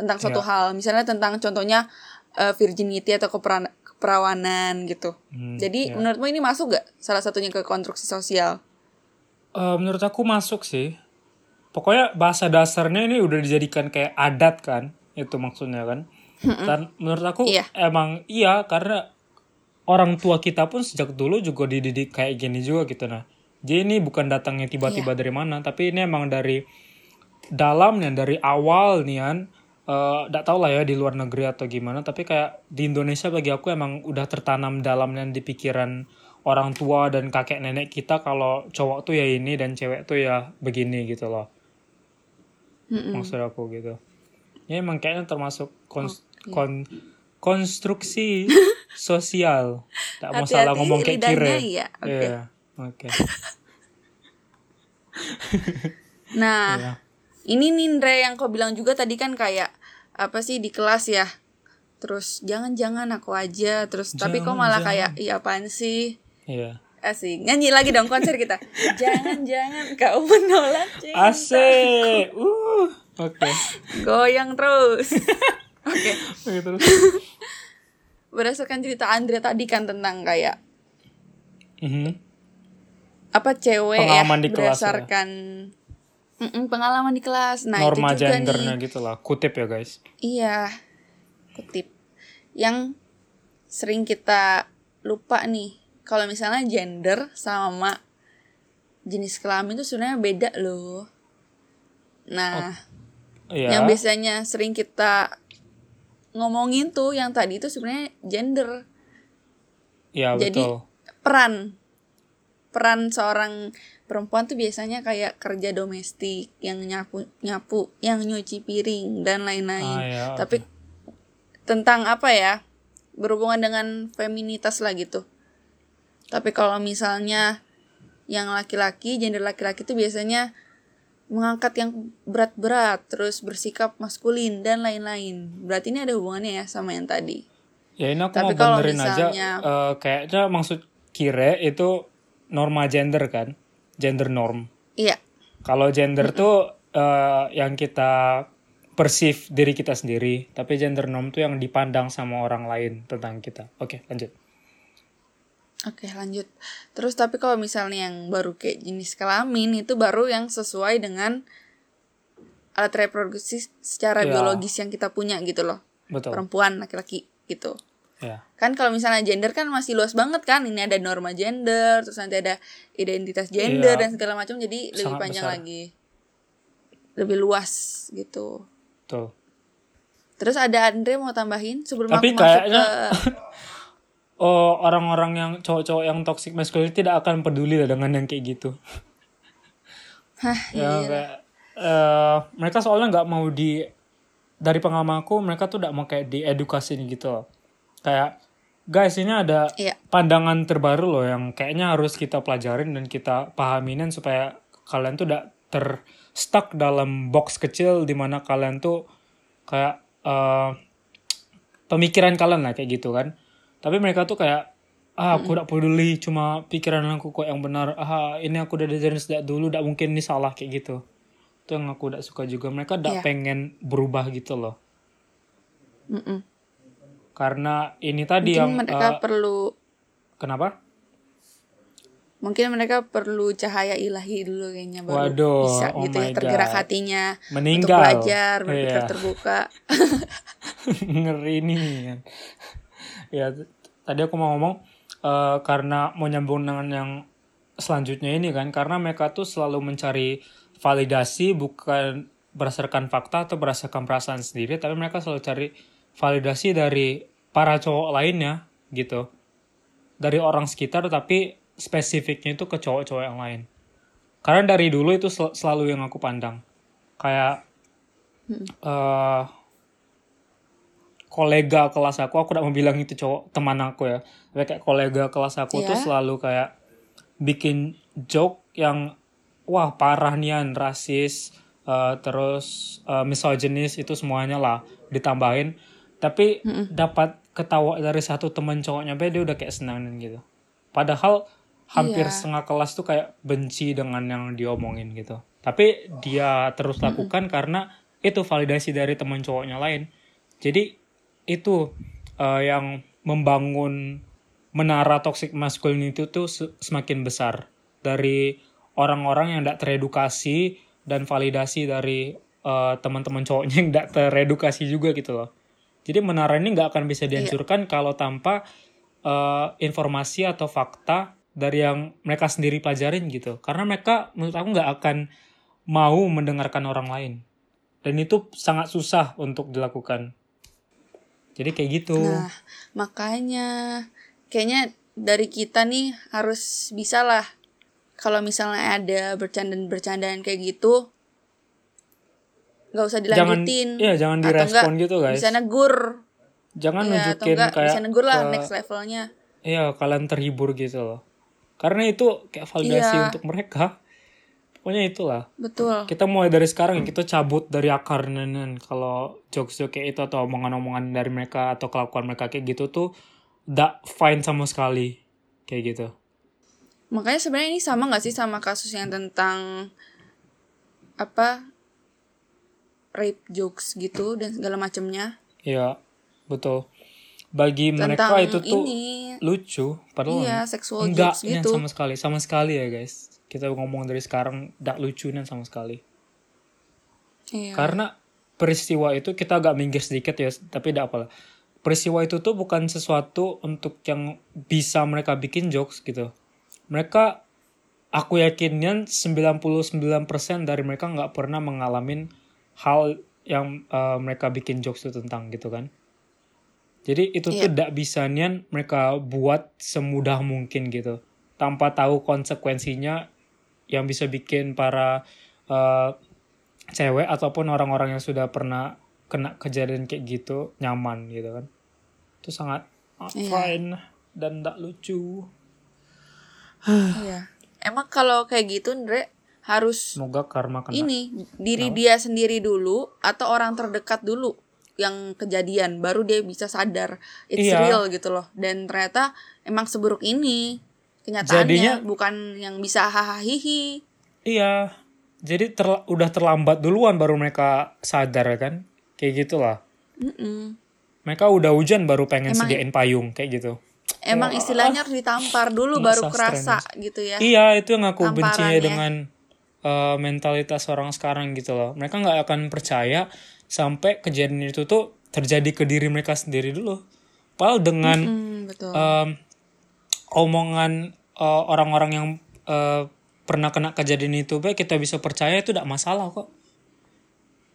[SPEAKER 3] tentang suatu
[SPEAKER 2] Iya.
[SPEAKER 3] hal. Misalnya tentang contohnya eh, virginity atau keperan- keperawanan gitu.
[SPEAKER 2] Hmm,
[SPEAKER 3] Jadi
[SPEAKER 2] iya.
[SPEAKER 3] menurutmu ini masuk gak salah satunya ke konstruksi sosial?
[SPEAKER 2] Eh, menurut aku masuk sih. Pokoknya bahasa dasarnya ini udah dijadikan kayak adat kan, itu maksudnya kan. Dan menurut aku
[SPEAKER 3] Iya.
[SPEAKER 2] emang iya karena orang tua kita pun sejak dulu juga dididik kayak gini juga gitu nah. Jadi ini bukan datangnya tiba-tiba dari mana, tapi ini emang dari dalam nih dari awal nih kan. Eh, nggak tahu lah ya di luar negeri atau gimana, tapi kayak di Indonesia bagi aku emang udah tertanam dalamnya di pikiran orang tua dan kakek nenek kita kalau cowok tuh ya ini dan cewek tuh ya begini gitu loh. Maksud aku gitu. Ya emang kayaknya termasuk kons- kon- konstruksi *laughs* sosial. Tak mau salah ngomong kayak kire.
[SPEAKER 3] iya. Oke.
[SPEAKER 2] Iya, Oke. *laughs*
[SPEAKER 3] Nah,
[SPEAKER 2] Iya.
[SPEAKER 3] Ini Nindre yang kau bilang juga tadi kan kayak apa sih di kelas ya. Terus jangan-jangan aku aja terus tapi kok malah
[SPEAKER 2] Jangan-jangan.
[SPEAKER 3] kayak iya apaan sih?
[SPEAKER 2] Iya.
[SPEAKER 3] Asik. Nyanyi lagi dong konser kita. *laughs* Jangan-jangan kau menolak cinta.
[SPEAKER 2] Asik. Uh. Oke.
[SPEAKER 3] Goyang terus. *laughs* Oke.
[SPEAKER 2] Oke terus. *laughs*
[SPEAKER 3] Berdasarkan cerita Andre tadi kan tentang kayak
[SPEAKER 2] Mhm.
[SPEAKER 3] apa cewek
[SPEAKER 2] Pengalaman
[SPEAKER 3] ya
[SPEAKER 2] di kelas ya.
[SPEAKER 3] Mm-mm, pengalaman di kelas. Nah,
[SPEAKER 2] Norma
[SPEAKER 3] itu juga
[SPEAKER 2] gendernya
[SPEAKER 3] nih.
[SPEAKER 2] gitu lah. Kutip ya guys.
[SPEAKER 3] Iya. Kutip. Yang sering kita lupa nih. Kalau misalnya gender sama jenis kelamin itu sebenarnya beda loh. Nah,
[SPEAKER 2] Iya.
[SPEAKER 3] yang biasanya sering kita ngomongin tuh yang tadi itu sebenarnya gender.
[SPEAKER 2] Iya
[SPEAKER 3] Jadi
[SPEAKER 2] betul.
[SPEAKER 3] peran peran seorang perempuan tuh biasanya kayak kerja domestik yang nyapu nyapu, yang nyuci piring dan lain-lain.
[SPEAKER 2] Ah, ya,
[SPEAKER 3] Tapi tentang apa ya? Berhubungan dengan feminitas lah gitu. Tapi kalau misalnya yang laki-laki, gender laki-laki itu biasanya mengangkat yang berat-berat, terus bersikap maskulin dan lain-lain. Berarti ini ada hubungannya ya sama yang tadi.
[SPEAKER 2] Ya ini aku
[SPEAKER 3] Tapi
[SPEAKER 2] mau benerin aja.
[SPEAKER 3] misalnya-
[SPEAKER 2] eh, kayaknya maksud kire itu norma gender kan. Gender norm.
[SPEAKER 3] Iya.
[SPEAKER 2] Kalau gender tuh eh, yang kita perceive diri kita sendiri, tapi gender norm tuh yang dipandang sama orang lain tentang kita. Oke, lanjut.
[SPEAKER 3] Oke lanjut. Terus tapi kalau misalnya yang baru kayak jenis kelamin itu baru yang sesuai dengan alat reproduksi secara
[SPEAKER 2] Ya.
[SPEAKER 3] biologis yang kita punya gitu loh.
[SPEAKER 2] Betul.
[SPEAKER 3] Perempuan, laki-laki gitu.
[SPEAKER 2] Ya.
[SPEAKER 3] Kan kalau misalnya gender kan masih luas banget kan. Ini ada norma gender, terus nanti ada identitas gender
[SPEAKER 2] Iya.
[SPEAKER 3] dan segala macam jadi lebih
[SPEAKER 2] Sangat
[SPEAKER 3] panjang
[SPEAKER 2] besar.
[SPEAKER 3] lagi. Lebih luas gitu.
[SPEAKER 2] Tuh.
[SPEAKER 3] Terus ada Andre mau tambahin sebelum
[SPEAKER 2] Tapi
[SPEAKER 3] aku masuk ke *laughs*
[SPEAKER 2] oh orang-orang yang cowok-cowok yang toxic masculinity tidak akan peduli lah dengan yang kayak gitu. *laughs*
[SPEAKER 3] Hah,
[SPEAKER 2] ya
[SPEAKER 3] iya.
[SPEAKER 2] kayak eh, mereka soalnya nggak mau di dari pengalamanku mereka tuh tidak mau kayak diedukasi gitu loh. Kayak guys ini ada
[SPEAKER 3] Iya.
[SPEAKER 2] pandangan terbaru loh yang kayaknya harus kita pelajarin dan kita pahaminin supaya kalian tuh tidak ter stuck dalam box kecil di mana kalian tuh kayak eh, pemikiran kalian lah kayak gitu kan. Tapi mereka tuh kayak ah aku tidak peduli cuma pikiran aku kok yang benar ah ini aku udah diajarin sejak dulu tidak mungkin ini salah kayak gitu itu yang aku tidak suka juga mereka tidak
[SPEAKER 3] Iya.
[SPEAKER 2] pengen berubah gitu loh
[SPEAKER 3] Mm-mm.
[SPEAKER 2] Karena ini tadi
[SPEAKER 3] Mungkin
[SPEAKER 2] yang
[SPEAKER 3] mereka
[SPEAKER 2] eh,
[SPEAKER 3] perlu
[SPEAKER 2] kenapa
[SPEAKER 3] Mungkin mereka perlu cahaya ilahi dulu kayaknya baru
[SPEAKER 2] Waduh,
[SPEAKER 3] bisa
[SPEAKER 2] oh
[SPEAKER 3] gitu ya tergerak
[SPEAKER 2] God.
[SPEAKER 3] hatinya untuk
[SPEAKER 2] meninggal
[SPEAKER 3] belajar berpikir
[SPEAKER 2] Iya.
[SPEAKER 3] terbuka. *laughs*
[SPEAKER 2] ngeri nih ya t- tadi aku mau ngomong eh, karena mau nyambung dengan yang selanjutnya ini kan karena mereka tuh selalu mencari validasi bukan berdasarkan fakta atau berdasarkan perasaan sendiri tapi mereka selalu cari validasi dari para cowok lainnya gitu. Dari orang sekitar tapi spesifiknya itu ke cowok-cowok yang lain. Karena dari dulu itu sel- selalu yang aku pandang. Kayak eh kolega kelas aku aku tidak mau bilang itu cowok teman aku ya. Tapi kayak kolega kelas aku tuh
[SPEAKER 3] Iya.
[SPEAKER 2] selalu kayak bikin joke yang wah parah nian rasis eh, terus eh, misoginis itu semuanya lah ditambahin. Tapi dapat ketawa dari satu teman cowoknya be dia udah kayak senang dan gitu. Padahal hampir
[SPEAKER 3] Iya.
[SPEAKER 2] setengah kelas tuh kayak benci dengan yang diomongin gitu. Tapi dia terus lakukan karena itu validasi dari teman cowoknya lain. Jadi itu eh, yang membangun menara toxic masculinity itu se- semakin besar. Dari orang-orang yang tidak teredukasi dan validasi dari eh, teman-teman cowoknya yang tidak teredukasi juga gitu loh. Jadi menara ini nggak akan bisa dihancurkan kalau tanpa eh, informasi atau fakta dari yang mereka sendiri pelajarin gitu. Karena mereka menurut aku nggak akan mau mendengarkan orang lain. Dan itu sangat susah untuk dilakukan. Jadi kayak gitu.
[SPEAKER 3] Nah, makanya kayaknya dari kita nih harus bisa lah kalau misalnya ada bercandaan-bercandaan kayak gitu nggak usah
[SPEAKER 2] jangan
[SPEAKER 3] dilanjutin.
[SPEAKER 2] iya jangan
[SPEAKER 3] Atau
[SPEAKER 2] direspon
[SPEAKER 3] enggak,
[SPEAKER 2] gitu guys.
[SPEAKER 3] Bisa negur.
[SPEAKER 2] Jangan
[SPEAKER 3] atau
[SPEAKER 2] nunjukin
[SPEAKER 3] enggak
[SPEAKER 2] kayak
[SPEAKER 3] bisa negur lah
[SPEAKER 2] ke-
[SPEAKER 3] next levelnya.
[SPEAKER 2] Iya, kalian terhibur gitu loh. Karena itu kayak validasi
[SPEAKER 3] Iya.
[SPEAKER 2] untuk mereka. Pokoknya itulah.
[SPEAKER 3] Betul.
[SPEAKER 2] Kita mulai dari sekarang ya, kita cabut dari akarnya nih. Kalau jokes kayak itu atau omongan-omongan dari mereka atau kelakuan mereka kayak gitu tuh tidak fine sama sekali. Kayak gitu.
[SPEAKER 3] Makanya sebenarnya ini sama nggak sih sama kasus yang tentang apa rape jokes gitu dan segala macamnya
[SPEAKER 2] Iya, betul. Bagi mereka
[SPEAKER 3] tentang
[SPEAKER 2] itu tuh
[SPEAKER 3] ini
[SPEAKER 2] lucu, padahal
[SPEAKER 3] iya sexual
[SPEAKER 2] enggak
[SPEAKER 3] jokes gitu.
[SPEAKER 2] sama sekali, sama sekali ya guys. Kita ngomong dari sekarang tidak lucu Nen, sama sekali.
[SPEAKER 3] Iya.
[SPEAKER 2] Karena peristiwa itu kita agak minggir sedikit ya, tapi tidak apalah. Peristiwa itu tuh bukan sesuatu untuk yang bisa mereka bikin jokes gitu. Mereka, aku yakinnya 99% dari mereka nggak pernah mengalami hal yang eh, mereka bikin jokes itu tentang gitu kan. Jadi itu tuh
[SPEAKER 3] Iya.
[SPEAKER 2] tidak bisa nian mereka buat semudah mungkin gitu. Tanpa tahu konsekuensinya yang bisa bikin para eh, cewek ataupun orang-orang yang sudah pernah kena kejadian kayak gitu nyaman gitu kan itu sangat uh,
[SPEAKER 3] Iya.
[SPEAKER 2] fine dan tidak lucu
[SPEAKER 3] Iya. Emang kalau kayak gitu Ndre harus
[SPEAKER 2] semoga karma kena
[SPEAKER 3] ini diri dia sendiri dulu atau orang terdekat dulu yang kejadian baru dia bisa sadar it's
[SPEAKER 2] Iya.
[SPEAKER 3] real gitu loh dan ternyata emang seburuk ini kenyataannya
[SPEAKER 2] Jadinya-
[SPEAKER 3] bukan yang bisa hahaha hihi
[SPEAKER 2] Iya. Jadi terla- udah terlambat duluan baru mereka sadar kan. Kayak gitulah.
[SPEAKER 3] Mm-mm.
[SPEAKER 2] Mereka udah hujan baru pengen
[SPEAKER 3] Emang-
[SPEAKER 2] sediain payung kayak gitu.
[SPEAKER 3] emang istilahnya harus ditampar dulu baru kerasa gitu ya
[SPEAKER 2] Iya, itu yang aku benci
[SPEAKER 3] Tamparannya.
[SPEAKER 2] dengan eh, mentalitas orang sekarang gitu loh. Mereka nggak akan percaya sampai kejadian itu tuh terjadi ke diri mereka sendiri dulu. Padahal dengan
[SPEAKER 3] Hmm, betul
[SPEAKER 2] em, omongan eh, orang-orang yang eh, pernah kena kejadian itu baik kita bisa percaya itu tidak masalah kok.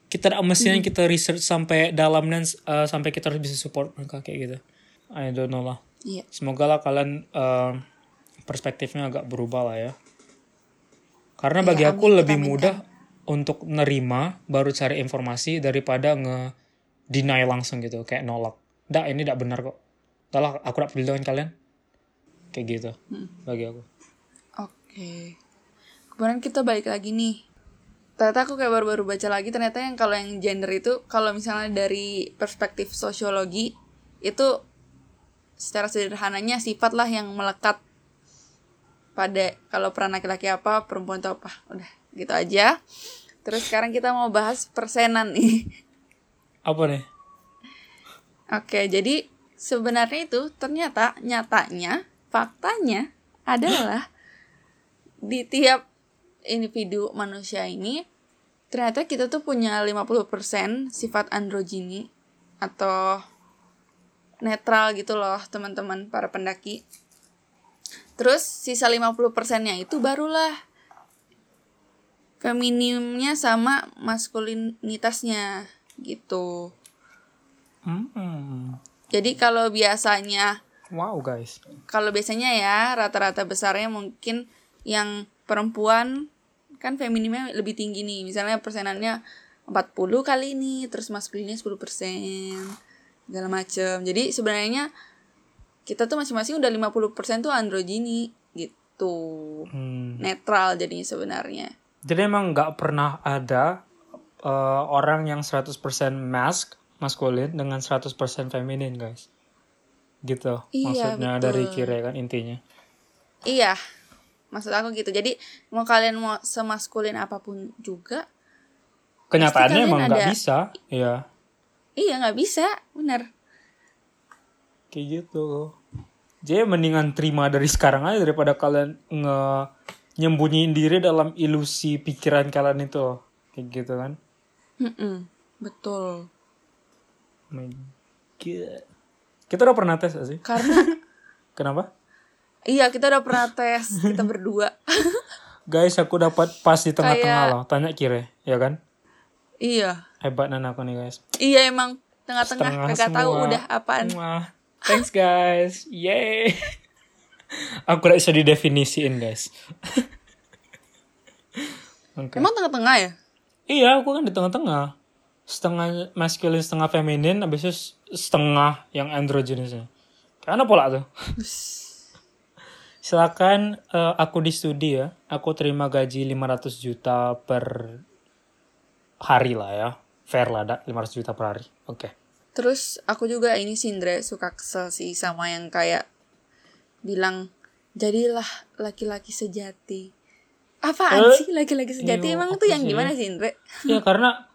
[SPEAKER 2] Kita tidak mestinya kita research sampai dalam dan eh, sampai kita harus bisa support mereka kayak gitu. I don't know lah.
[SPEAKER 3] iya
[SPEAKER 2] Semoga lah kalian eh, perspektifnya agak berubah lah ya. Karena
[SPEAKER 3] Iya,
[SPEAKER 2] bagi aku
[SPEAKER 3] amin,
[SPEAKER 2] lebih
[SPEAKER 3] kita
[SPEAKER 2] mudah untuk nerima baru cari informasi daripada nge deny langsung gitu kayak nolak. Dak ini tidak benar kok. Lah aku tidak peduli dengan kalian. Kayak gitu
[SPEAKER 3] Hmm.
[SPEAKER 2] bagi aku.
[SPEAKER 3] oke kemudian kita balik lagi nih ternyata aku kayak baru-baru baca lagi ternyata yang kalau yang gender itu kalau misalnya dari perspektif sosiologi itu secara sederhananya sifat lah yang melekat pada kalau peran laki-laki apa perempuan itu apa udah gitu aja terus sekarang kita mau bahas persenan nih
[SPEAKER 2] Apa nih?
[SPEAKER 3] Oke, jadi sebenarnya itu ternyata nyatanya faktanya adalah *laughs* di tiap individu manusia ini ternyata kita tuh punya 50% sifat androgini atau netral gitu loh teman-teman para pendaki. Terus sisa 50%-nya itu barulah feminimnya sama maskulinitasnya gitu.
[SPEAKER 2] Hmm.
[SPEAKER 3] Jadi kalau biasanya
[SPEAKER 2] Wow guys.
[SPEAKER 3] kalau biasanya ya rata-rata besarnya mungkin yang perempuan kan feminimnya lebih tinggi nih. Misalnya persenannya 40 kali ini, terus maskulinnya 10%. Segala macem. Jadi sebenarnya kita tuh masing-masing udah 50% tuh androgini gitu.
[SPEAKER 2] Hmm.
[SPEAKER 3] Netral jadinya sebenarnya.
[SPEAKER 2] Jadi emang nggak pernah ada eh, orang yang 100% mask maskulin dengan 100% feminin guys. Gitu.
[SPEAKER 3] Iya,
[SPEAKER 2] Maksudnya
[SPEAKER 3] betul.
[SPEAKER 2] dari kiri kan intinya.
[SPEAKER 3] Iya. Maksud aku gitu. Jadi mau kalian mau semaskulin apa pun juga,
[SPEAKER 2] Kenyataannya emang nggak
[SPEAKER 3] ada-
[SPEAKER 2] bisa. Iya.
[SPEAKER 3] iya nggak bisa, bener.
[SPEAKER 2] Kayak gitu. Jadi mendingan terima dari sekarang aja daripada kalian nge nyembunyiin diri dalam ilusi pikiran kalian itu. Kayak gitu kan.
[SPEAKER 3] Mm-mm, betul.
[SPEAKER 2] Oh my God. Kita udah pernah tes gak sih?
[SPEAKER 3] Karena *laughs*
[SPEAKER 2] Kenapa?
[SPEAKER 3] iya kita udah pernah tes kita *laughs* berdua.
[SPEAKER 2] Guys, aku dapat pas di tengah-tengah
[SPEAKER 3] Kayak-
[SPEAKER 2] loh. Tanya kire, ya kan?
[SPEAKER 3] iya.
[SPEAKER 2] Hebat nan aku nih guys.
[SPEAKER 3] Iya emang tengah-tengah kagak tahu udah apaan.
[SPEAKER 2] Wah, thanks guys. Yay. *laughs* Aku gak bisa didefinisiin guys. *laughs* Oke.
[SPEAKER 3] Emang tengah-tengah ya?
[SPEAKER 2] Iya, aku kan di tengah-tengah. Setengah masculine, setengah feminin, habis itu setengah yang androgenisnya. Karena pola tuh. *laughs* Silakan eh, aku di studi ya. Aku terima gaji 500 juta per hari lah ya. Fair lah, dak 500 juta per hari. Oke.
[SPEAKER 3] Terus aku juga ini sih Indra suka kesel sih sama yang kayak bilang jadilah laki-laki sejati. Apaan
[SPEAKER 2] Eh,
[SPEAKER 3] sih laki-laki sejati?
[SPEAKER 2] iya,
[SPEAKER 3] Emang tuh yang
[SPEAKER 2] sih?
[SPEAKER 3] gimana sih Indra? *laughs*
[SPEAKER 2] Ya karena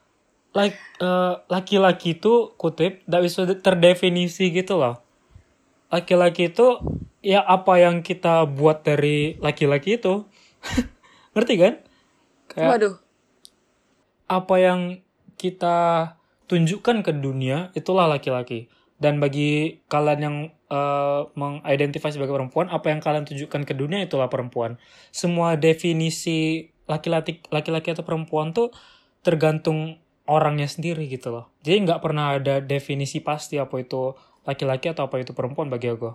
[SPEAKER 2] like eh, laki-laki itu kutip tidak bisa terdefinisi gitu loh. Laki-laki itu ya apa yang kita buat dari laki-laki itu. *laughs* Ngerti kan? Kayak
[SPEAKER 3] Waduh.
[SPEAKER 2] apa yang kita tunjukkan ke dunia itulah laki-laki. Dan bagi kalian yang eh, mengidentifikasi sebagai perempuan, apa yang kalian tunjukkan ke dunia itulah perempuan. Semua definisi laki-laki laki-laki atau perempuan tuh tergantung orangnya sendiri gitu loh. Jadi nggak pernah ada definisi pasti apa itu laki-laki atau apa itu perempuan bagi aku.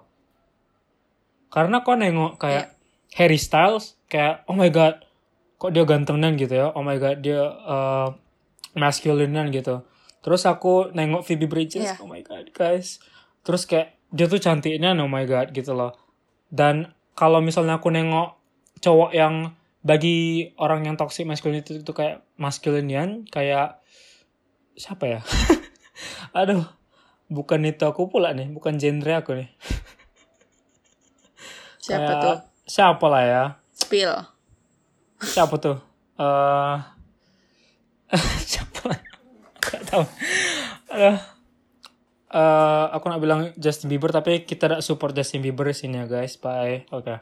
[SPEAKER 2] Karena kok nengok kayak Harry Styles kayak oh my god kok dia gantengan gitu ya. Oh my god dia uh, masculinean gitu. Terus aku nengok Phoebe Bridges,
[SPEAKER 3] Iya.
[SPEAKER 2] oh my god guys. Terus kayak dia tuh cantiknya oh my god gitu loh. Dan kalau misalnya aku nengok cowok yang bagi orang yang toxic masculinity itu kayak masculinian kayak siapa ya? *laughs* Aduh, bukan itu aku pula nih, bukan genre aku nih.
[SPEAKER 3] Siapa
[SPEAKER 2] Kayak
[SPEAKER 3] tuh?
[SPEAKER 2] siapa lah ya
[SPEAKER 3] Spill.
[SPEAKER 2] siapa tuh eh *laughs* siapa lah tahu. Aduh. Eh, aku nak bilang Justin Bieber tapi kita tidak support Justin Bieber di sini ya guys. Bye. Oke.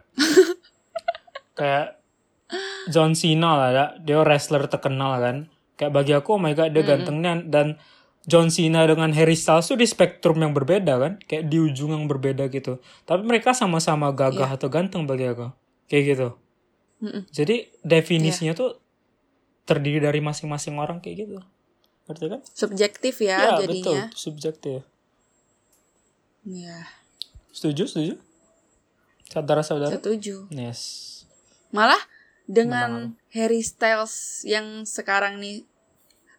[SPEAKER 2] *laughs* Kayak John Cena lah ya. dia wrestler terkenal kan. Kayak bagi aku oh my god dia gantengnya dan John Cena dengan Harry Styles tuh di spektrum yang berbeda kan. Kayak di ujung yang berbeda gitu. Tapi mereka sama-sama gagah atau ganteng bagi aku. Kayak gitu.
[SPEAKER 3] Mm-mm.
[SPEAKER 2] jadi definisinya tuh terdiri dari masing-masing orang kayak gitu ngerti kan
[SPEAKER 3] Subjektif ya,
[SPEAKER 2] ya betul
[SPEAKER 3] jadinya.
[SPEAKER 2] subjektif
[SPEAKER 3] Iya.
[SPEAKER 2] setuju setuju saudara-saudara
[SPEAKER 3] Setuju.
[SPEAKER 2] yes
[SPEAKER 3] Malah dengan Harry Styles yang sekarang nih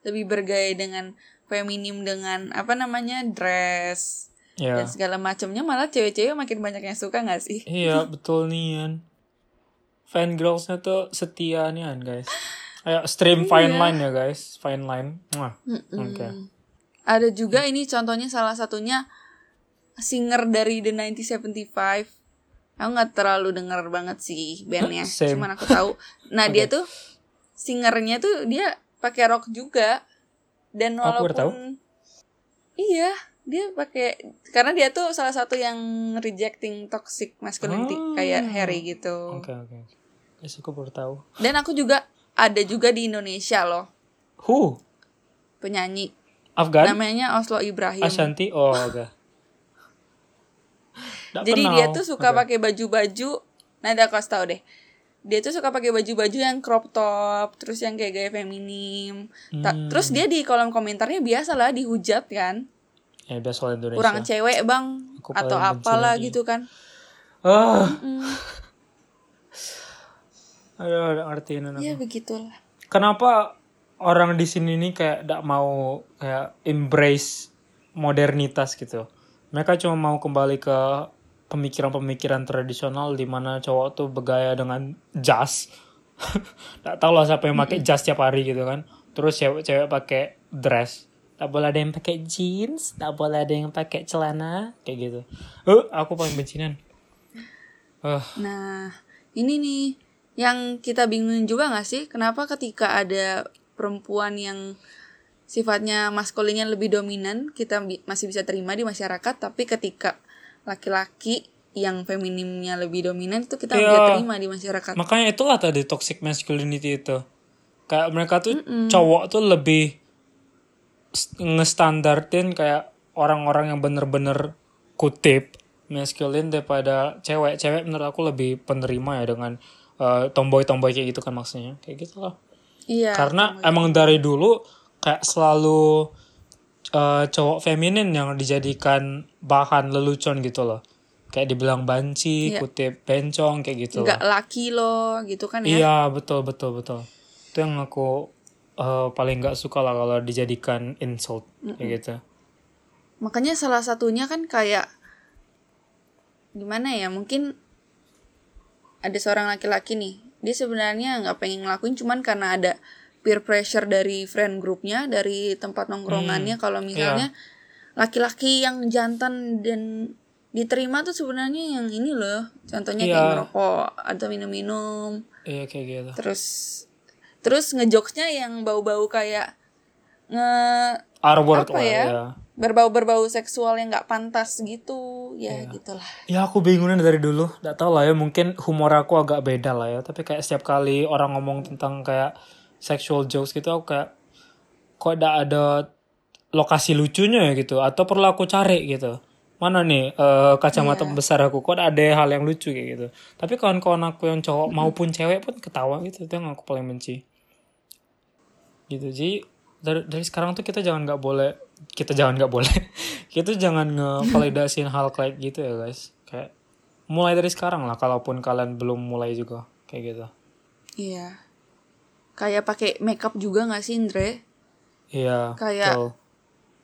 [SPEAKER 3] lebih bergaya dengan feminim dengan apa namanya dress
[SPEAKER 2] ya
[SPEAKER 3] dan segala macamnya malah cewek-cewek makin banyak yang suka nggak sih?
[SPEAKER 2] Iya *laughs* betul nih. Fan girlsnya tuh setia nih guys. *gasps* Ayo stream fine line ya guys, fine line. Mwah. Oke.
[SPEAKER 3] Ada juga ini contohnya salah satunya singer dari The 1975. Aku nggak terlalu denger banget sih bandnya, *laughs*
[SPEAKER 2] Same.
[SPEAKER 3] cuman aku tahu. Nah dia *laughs* tuh singernya tuh dia pakai rock juga dan
[SPEAKER 2] Aku baru tahu.
[SPEAKER 3] walaupun iya dia pakai karena dia tuh salah satu yang rejecting toxic masculinity
[SPEAKER 2] Oh.
[SPEAKER 3] kayak Harry gitu.
[SPEAKER 2] Oke oke. Guys aku baru tahu.
[SPEAKER 3] Dan aku juga ada juga di Indonesia loh
[SPEAKER 2] Who?
[SPEAKER 3] penyanyi
[SPEAKER 2] Afgan?
[SPEAKER 3] namanya Oslo Ibrahim.
[SPEAKER 2] Ashanti? Oh oke. Nggak *laughs*
[SPEAKER 3] Jadi
[SPEAKER 2] kenal.
[SPEAKER 3] dia tuh suka
[SPEAKER 2] Oke.
[SPEAKER 3] pakai baju-baju. Nah, ada aku kasih tau deh. Dia tuh suka pakai baju-baju yang crop top, terus yang kayak gaya feminim. Ta-
[SPEAKER 2] Hmm.
[SPEAKER 3] Terus dia di kolom komentarnya biasa lah dihujat kan.
[SPEAKER 2] Ya biasa Indonesia.
[SPEAKER 3] Kurang cewek, Bang,
[SPEAKER 2] Aku
[SPEAKER 3] atau apalah gitu kan.
[SPEAKER 2] Ah.
[SPEAKER 3] Hmm,
[SPEAKER 2] Aduh, nggak ngerti ini.
[SPEAKER 3] ya begitulah.
[SPEAKER 2] Kenapa orang di sini nih kayak tidak mau kayak embrace modernitas gitu? Mereka cuma mau kembali ke pemikiran-pemikiran tradisional di mana cowok tuh bergaya dengan jas. *laughs* Tidak tahu lah siapa yang pakai jas tiap hari gitu kan. Terus cewek-cewek pakai dress. Tak boleh ada yang pakai jeans, tak boleh ada yang pakai celana kayak gitu. Eh, aku paling bencinan. Eh,
[SPEAKER 3] Nah, ini nih yang kita bingungin juga gak sih? Kenapa ketika ada perempuan yang sifatnya maskulinnya lebih dominan, kita bi- masih bisa terima di masyarakat, tapi ketika laki-laki yang feminimnya lebih dominan itu kita nggak bisa
[SPEAKER 2] Iya.
[SPEAKER 3] terima di masyarakat.
[SPEAKER 2] Makanya itulah tadi toxic masculinity itu. Kayak mereka tuh cowok tuh lebih ngestandartin kayak orang-orang yang bener-bener kutip masculine daripada cewek. Cewek menurut aku lebih penerima ya dengan eh, tomboy-tomboy kayak gitu kan maksudnya. Kayak gitu lah.
[SPEAKER 3] Iya.
[SPEAKER 2] Karena emang dari dulu kayak selalu eh, cowok feminin yang dijadikan bahan lelucon gitu loh. Kayak dibilang banci,
[SPEAKER 3] Iya.
[SPEAKER 2] kutip bencong kayak gitu loh.
[SPEAKER 3] nggak laki loh gitu kan ya.
[SPEAKER 2] Iya betul betul betul. Itu yang aku eh, paling nggak suka lah kalau dijadikan insult kayak gitu.
[SPEAKER 3] Makanya salah satunya kan kayak gimana ya mungkin ada seorang laki-laki nih dia sebenarnya nggak pengen ngelakuin cuman karena ada peer pressure dari friend groupnya dari tempat nongkrongannya kalau misalnya laki-laki yang jantan dan diterima tuh sebenarnya yang ini loh contohnya kayak
[SPEAKER 2] Iya.
[SPEAKER 3] ngerokok atau minum-minum
[SPEAKER 2] Iya kayak gitu.
[SPEAKER 3] terus terus ngejokesnya yang bau-bau kayak nge
[SPEAKER 2] R-word
[SPEAKER 3] Apa ya?
[SPEAKER 2] ya.
[SPEAKER 3] berbau-berbau seksual yang nggak pantas gitu ya gitulah
[SPEAKER 2] Ya aku bingungnya dari dulu. Gak tau lah ya mungkin humor aku agak beda lah ya. Tapi kayak setiap kali orang ngomong tentang kayak sexual jokes gitu aku kayak kok gak ada lokasi lucunya ya gitu. Atau perlu aku cari gitu. Mana nih eh, kacamata besar aku kok ada hal yang lucu kayak gitu. Tapi kawan-kawan aku yang cowok maupun cewek pun ketawa gitu. Itu yang aku paling benci. Gitu. Jadi dari, dari sekarang tuh kita jangan nggak boleh kita jangan nggak boleh *laughs* kita jangan ngevalidasiin hal kayak gitu ya guys kayak mulai dari sekarang lah kalaupun kalian belum mulai juga kayak gitu
[SPEAKER 3] iya kayak pakai makeup juga nggak sih Indre
[SPEAKER 2] iya
[SPEAKER 3] Kayak
[SPEAKER 2] betul.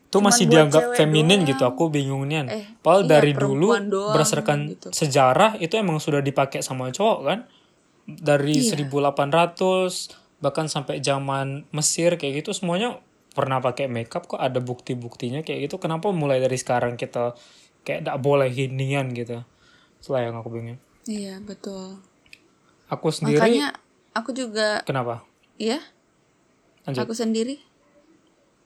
[SPEAKER 2] Itu masih dianggap feminin
[SPEAKER 3] doang.
[SPEAKER 2] gitu aku bingungnya
[SPEAKER 3] Eh,
[SPEAKER 2] Padahal
[SPEAKER 3] iya,
[SPEAKER 2] dari dulu
[SPEAKER 3] doang
[SPEAKER 2] berdasarkan
[SPEAKER 3] gitu.
[SPEAKER 2] sejarah itu emang sudah dipakai sama cowok kan dari
[SPEAKER 3] Iya.
[SPEAKER 2] 1800 bahkan sampai zaman Mesir kayak gitu semuanya pernah pakai makeup kok ada bukti-buktinya kayak gitu kenapa mulai dari sekarang kita kayak tidak boleh ginian gitu itulah yang aku bingung
[SPEAKER 3] iya betul
[SPEAKER 2] Aku sendiri
[SPEAKER 3] Makanya aku juga
[SPEAKER 2] kenapa?
[SPEAKER 3] iya,
[SPEAKER 2] Lanjut.
[SPEAKER 3] aku sendiri.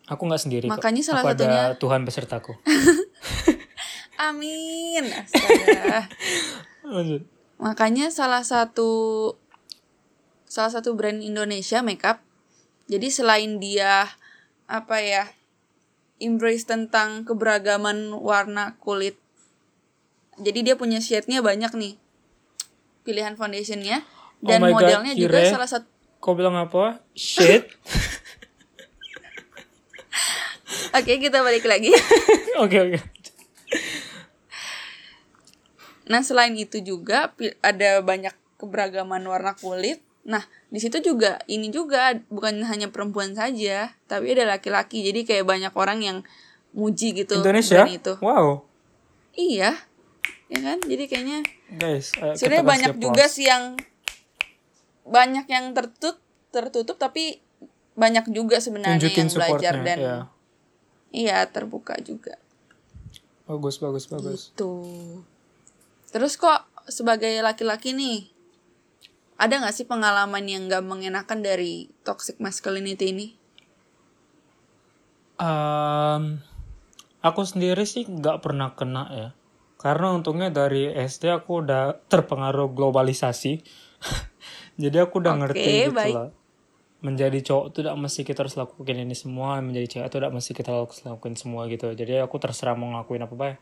[SPEAKER 2] Aku nggak sendiri kok.
[SPEAKER 3] Makanya salah
[SPEAKER 2] aku
[SPEAKER 3] satunya-
[SPEAKER 2] ada Tuhan besertaku. *laughs*
[SPEAKER 3] Amin. Astaga. *laughs*
[SPEAKER 2] Lanjut.
[SPEAKER 3] Makanya salah satu salah satu brand Indonesia makeup. Jadi selain dia apa ya embrace tentang keberagaman warna kulit. Jadi dia punya shade-nya banyak nih. Pilihan foundationnya dan
[SPEAKER 2] Oh my God,
[SPEAKER 3] modelnya juga salah satu
[SPEAKER 2] Kau bilang apa? Shit. *laughs*
[SPEAKER 3] Oke, kita balik lagi. *laughs*
[SPEAKER 2] Oke oke.
[SPEAKER 3] Nah, selain itu juga ada banyak keberagaman warna kulit. Nah, di situ juga ini juga bukan hanya perempuan saja, tapi ada laki-laki. Jadi kayak banyak orang yang muji gitu
[SPEAKER 2] Indonesia.
[SPEAKER 3] itu.
[SPEAKER 2] Wow.
[SPEAKER 3] Iya. Ya kan? Jadi kayaknya
[SPEAKER 2] Guys, kita
[SPEAKER 3] sebenarnya banyak juga sih yang banyak yang tertutup tertutup tapi banyak juga sebenarnya
[SPEAKER 2] Tunjukin
[SPEAKER 3] yang belajar
[SPEAKER 2] supportnya,
[SPEAKER 3] dan
[SPEAKER 2] iya.
[SPEAKER 3] iya terbuka juga.
[SPEAKER 2] Bagus bagus bagus.
[SPEAKER 3] Gitu. Terus kok sebagai laki-laki nih, ada nggak sih pengalaman yang gak mengenakan dari toxic masculinity ini?
[SPEAKER 2] Em, aku sendiri sih nggak pernah kena ya. Karena untungnya dari SD aku udah terpengaruh globalisasi. *laughs* Jadi aku udah
[SPEAKER 3] Oke,
[SPEAKER 2] ngerti gitu
[SPEAKER 3] baik.
[SPEAKER 2] lah. Menjadi cowok tuh tidak mesti kita harus lakukan ini semua. Menjadi cewek tuh tidak mesti kita harus lakukan semua gitu. Jadi aku terserah mau ngelakuin apa baik.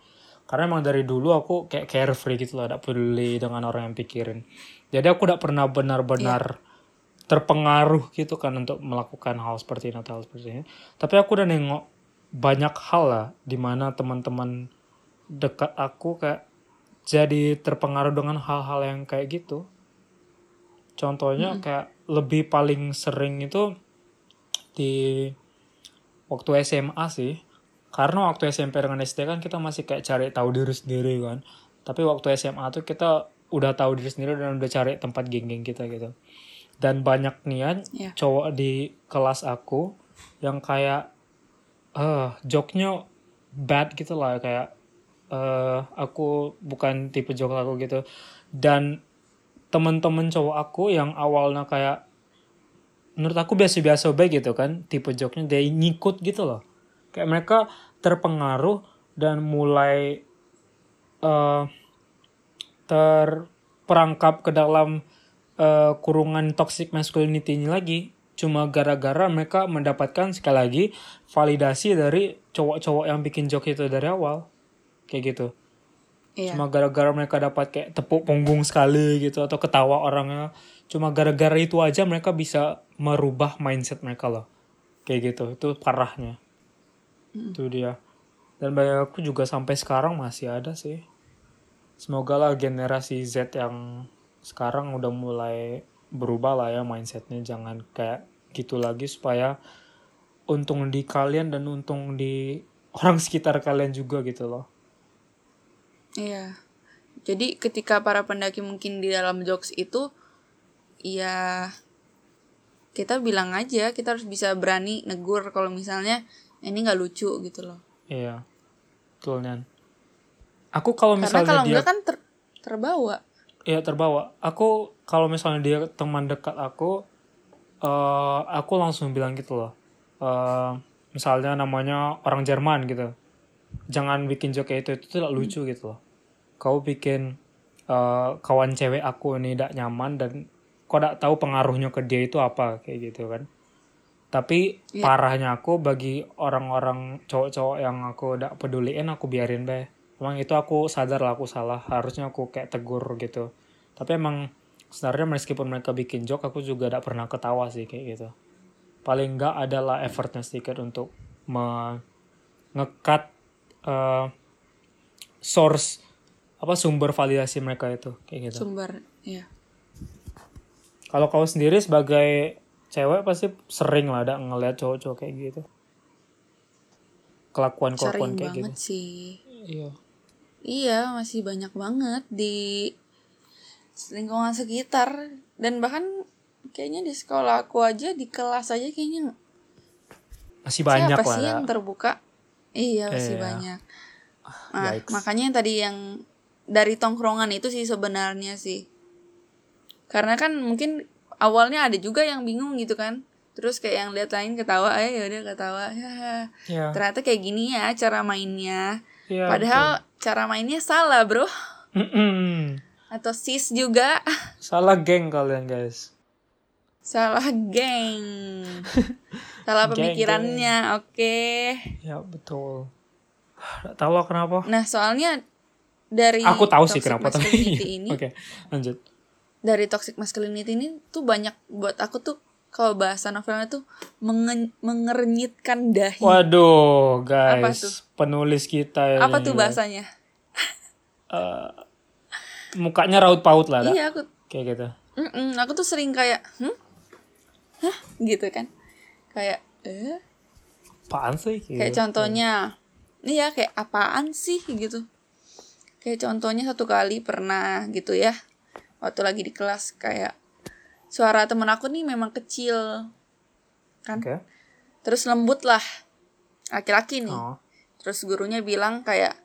[SPEAKER 2] Karena emang dari dulu aku kayak carefree gitu loh. Tidak peduli dengan orang yang pikirin. Jadi aku udah pernah benar-benar terpengaruh gitu kan untuk melakukan hal seperti ini atau hal seperti ini. Tapi aku udah nengok banyak hal lah di mana teman-teman dekat aku kayak jadi terpengaruh dengan hal-hal yang kayak gitu. Contohnya kayak lebih paling sering itu di waktu SMA sih. Karena waktu SMP dengan SD kan kita masih kayak cari tahu diri sendiri kan. Tapi waktu SMA tuh kita udah tahu diri sendiri dan udah cari tempat geng-geng kita gitu. Dan banyak nian
[SPEAKER 3] Iya.
[SPEAKER 2] cowok di kelas aku yang kayak eh joknya bad gitu lah kayak eh aku bukan tipe jok aku gitu dan temen-temen cowok aku yang awalnya kayak menurut aku biasa-biasa baik gitu kan tipe joknya dia ngikut gitu loh kayak mereka terpengaruh dan mulai eh terperangkap ke dalam eh, kurungan toxic masculinity ini lagi. Cuma gara-gara mereka mendapatkan sekali lagi validasi dari cowok-cowok yang bikin joke itu dari awal. Kayak gitu.
[SPEAKER 3] Iya.
[SPEAKER 2] cuma gara-gara mereka dapat kayak tepuk punggung sekali gitu atau ketawa orangnya. Cuma gara-gara itu aja mereka bisa merubah mindset mereka loh. Kayak gitu. Itu parahnya itu dia. Dan bagi aku juga sampai sekarang masih ada sih. Semoga lah generasi Z yang sekarang udah mulai berubah lah ya mindsetnya. Jangan kayak gitu lagi supaya untung di kalian dan untung di *laughs* orang sekitar kalian juga gitu loh.
[SPEAKER 3] Iya. Jadi ketika para pendaki mungkin di dalam jokes itu ya kita bilang aja kita harus bisa berani negur kalau misalnya ini nggak lucu gitu loh.
[SPEAKER 2] Iya, betul Nyan. Aku kalau
[SPEAKER 3] Karena
[SPEAKER 2] misalnya
[SPEAKER 3] kalau
[SPEAKER 2] dia,
[SPEAKER 3] enggak kan ter- terbawa.
[SPEAKER 2] ya terbawa. Aku kalau misalnya dia teman dekat aku, eh aku langsung bilang gitu loh. Eh misalnya namanya orang Jerman gitu, jangan bikin joke kayak itu itu tidak lucu gitu loh. Kau bikin eh kawan cewek aku ini tidak nyaman dan kau tidak tahu pengaruhnya ke dia itu apa kayak gitu kan. Tapi
[SPEAKER 3] Iya.
[SPEAKER 2] parahnya aku bagi orang-orang cowok-cowok yang aku udah peduliin aku biarin deh. Emang itu aku sadar lah aku salah. Harusnya aku kayak tegur gitu. Tapi emang sebenarnya meskipun mereka bikin joke aku juga tidak pernah ketawa sih kayak gitu. Paling enggak adalah effortnya sedikit untuk me- ngekat eh, source apa sumber validasi mereka itu kayak gitu.
[SPEAKER 3] Sumber ya.
[SPEAKER 2] Kalau kau sendiri sebagai cewek pasti sering lah ada ngeliat cowok-cowok kayak gitu. Kelakuan kelakuan
[SPEAKER 3] Sering
[SPEAKER 2] kayak
[SPEAKER 3] banget
[SPEAKER 2] gitu.
[SPEAKER 3] sih.
[SPEAKER 2] Iya.
[SPEAKER 3] Iya, masih banyak banget di lingkungan sekitar dan bahkan kayaknya di sekolah aku aja di kelas aja kayaknya
[SPEAKER 2] Masih banyak
[SPEAKER 3] siapa
[SPEAKER 2] lah.
[SPEAKER 3] sih
[SPEAKER 2] ya.
[SPEAKER 3] yang terbuka? Iya, masih
[SPEAKER 2] Iya.
[SPEAKER 3] banyak. Nah,
[SPEAKER 2] Yikes.
[SPEAKER 3] makanya yang tadi yang dari tongkrongan itu sih sebenarnya sih. karena kan mungkin awalnya ada juga yang bingung gitu kan. Terus kayak yang lihat lain ketawa eh ya udah ketawa. *laughs* Ya
[SPEAKER 2] ya
[SPEAKER 3] ternyata kayak gini ya cara mainnya.
[SPEAKER 2] Ya
[SPEAKER 3] padahal cara mainnya salah bro.
[SPEAKER 2] Betul.
[SPEAKER 3] Atau sis juga. *laughs*
[SPEAKER 2] Salah geng kalian guys.
[SPEAKER 3] Salah geng. *laughs* Salah
[SPEAKER 2] Geng,
[SPEAKER 3] pemikirannya oke.
[SPEAKER 2] Ya betul. Nggak tahu lah kenapa.
[SPEAKER 3] Nah soalnya dari
[SPEAKER 2] aku tahu sih kenapa tapi
[SPEAKER 3] ini
[SPEAKER 2] oke lanjut
[SPEAKER 3] dari toxic masculinity ini tuh banyak buat aku tuh kalau bahasa novelnya tuh menge- mengernyitkan dahi.
[SPEAKER 2] Waduh
[SPEAKER 3] Apa
[SPEAKER 2] guys
[SPEAKER 3] tuh?
[SPEAKER 2] penulis kita ini
[SPEAKER 3] apa tuh bahasanya?
[SPEAKER 2] Mukanya raut paut lah
[SPEAKER 3] iya aku
[SPEAKER 2] kayak gitu.
[SPEAKER 3] Mm-mm, aku tuh sering kayak hmm? Hah? gitu kan. Kayak eh?
[SPEAKER 2] Apaan sih kayak
[SPEAKER 3] kayak
[SPEAKER 2] gitu.
[SPEAKER 3] contohnya iya kayak apaan sih? Gitu. Kayak contohnya satu kali pernah gitu ya waktu lagi di kelas kayak suara temen aku nih memang kecil kan?
[SPEAKER 2] Oke.
[SPEAKER 3] Terus lembut lah laki-laki nih.
[SPEAKER 2] Oh.
[SPEAKER 3] terus gurunya bilang kayak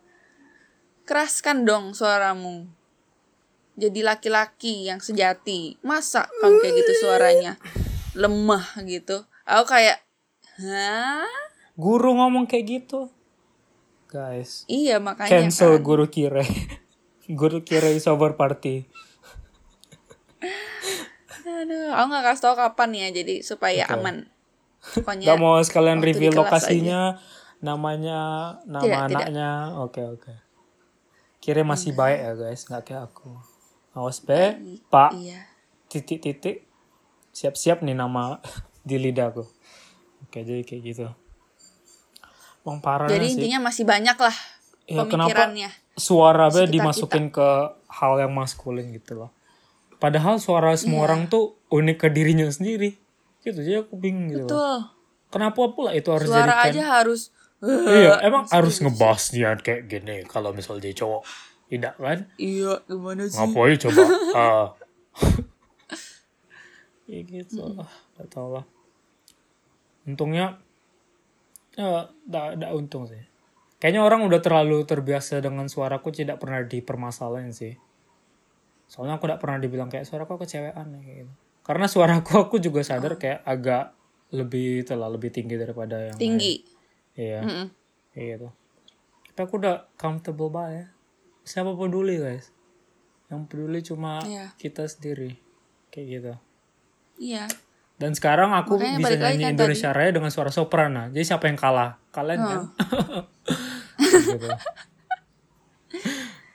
[SPEAKER 3] keraskan dong suaramu jadi laki-laki yang sejati. Masa kamu kayak gitu suaranya? Lemah gitu. Aku kayak hah?
[SPEAKER 2] Guru ngomong kayak gitu. Guys.
[SPEAKER 3] Iya makanya
[SPEAKER 2] cancel
[SPEAKER 3] kan.
[SPEAKER 2] guru kire *laughs* guru kire is over party
[SPEAKER 3] Aduh, aku nggak kasih tau kapan ya, jadi supaya
[SPEAKER 2] Oke.
[SPEAKER 3] aman. Pokoknya.
[SPEAKER 2] Gak mau sekalian reveal
[SPEAKER 3] kelas
[SPEAKER 2] lokasinya, namanya, nama
[SPEAKER 3] Tidak,
[SPEAKER 2] anaknya. Oke oke. Kira masih baik ya guys, nggak kayak aku. Awas be, Pak,
[SPEAKER 3] Iya.
[SPEAKER 2] titik-titik, siap-siap nih nama *laughs* di lidahku. Oke jadi kayak gitu. Bang parah
[SPEAKER 3] Jadi
[SPEAKER 2] sih.
[SPEAKER 3] intinya masih banyak lah
[SPEAKER 2] Ya, kenapa
[SPEAKER 3] pemikirannya.
[SPEAKER 2] suara be dimasukin ke hal yang maskulin gitu loh. Padahal suara semua
[SPEAKER 3] Iya.
[SPEAKER 2] orang tuh unik ke dirinya sendiri. Gitu jadi aku bingung gitu. loh.
[SPEAKER 3] Betul.
[SPEAKER 2] Kenapa pula itu harus
[SPEAKER 3] Suara
[SPEAKER 2] jadikan
[SPEAKER 3] aja harus.
[SPEAKER 2] Iya, emang harus ngebahas dia kayak gini kalau misal dia cowok. Tidak kan?
[SPEAKER 3] Iya, gimana sih?
[SPEAKER 2] Ngapain coba? *laughs* Ah. *laughs* ya gitu lah. Gak tau lah. Untungnya, ya, gak, gak untung sih. Kayaknya orang udah terlalu terbiasa dengan suaraku tidak pernah dipermasalahin sih. Soalnya aku gak pernah dibilang kayak suaraku kecewean ya, kayak gitu. Karena suaraku aku juga sadar kayak agak lebih itulah lebih tinggi daripada yang lain.
[SPEAKER 3] Tinggi.
[SPEAKER 2] Iya.
[SPEAKER 3] Mm-mm.
[SPEAKER 2] Kayak gitu. Tapi aku udah comfortable banget ya. Siapa peduli guys? Yang peduli cuma
[SPEAKER 3] Iya.
[SPEAKER 2] kita sendiri. Kayak gitu.
[SPEAKER 3] Iya.
[SPEAKER 2] Dan sekarang aku
[SPEAKER 3] Makanya
[SPEAKER 2] bisa nyanyi
[SPEAKER 3] kan
[SPEAKER 2] Indonesia Raya dengan suara soprana. Jadi siapa yang kalah? Kalian kan? *laughs* Kayak gitu.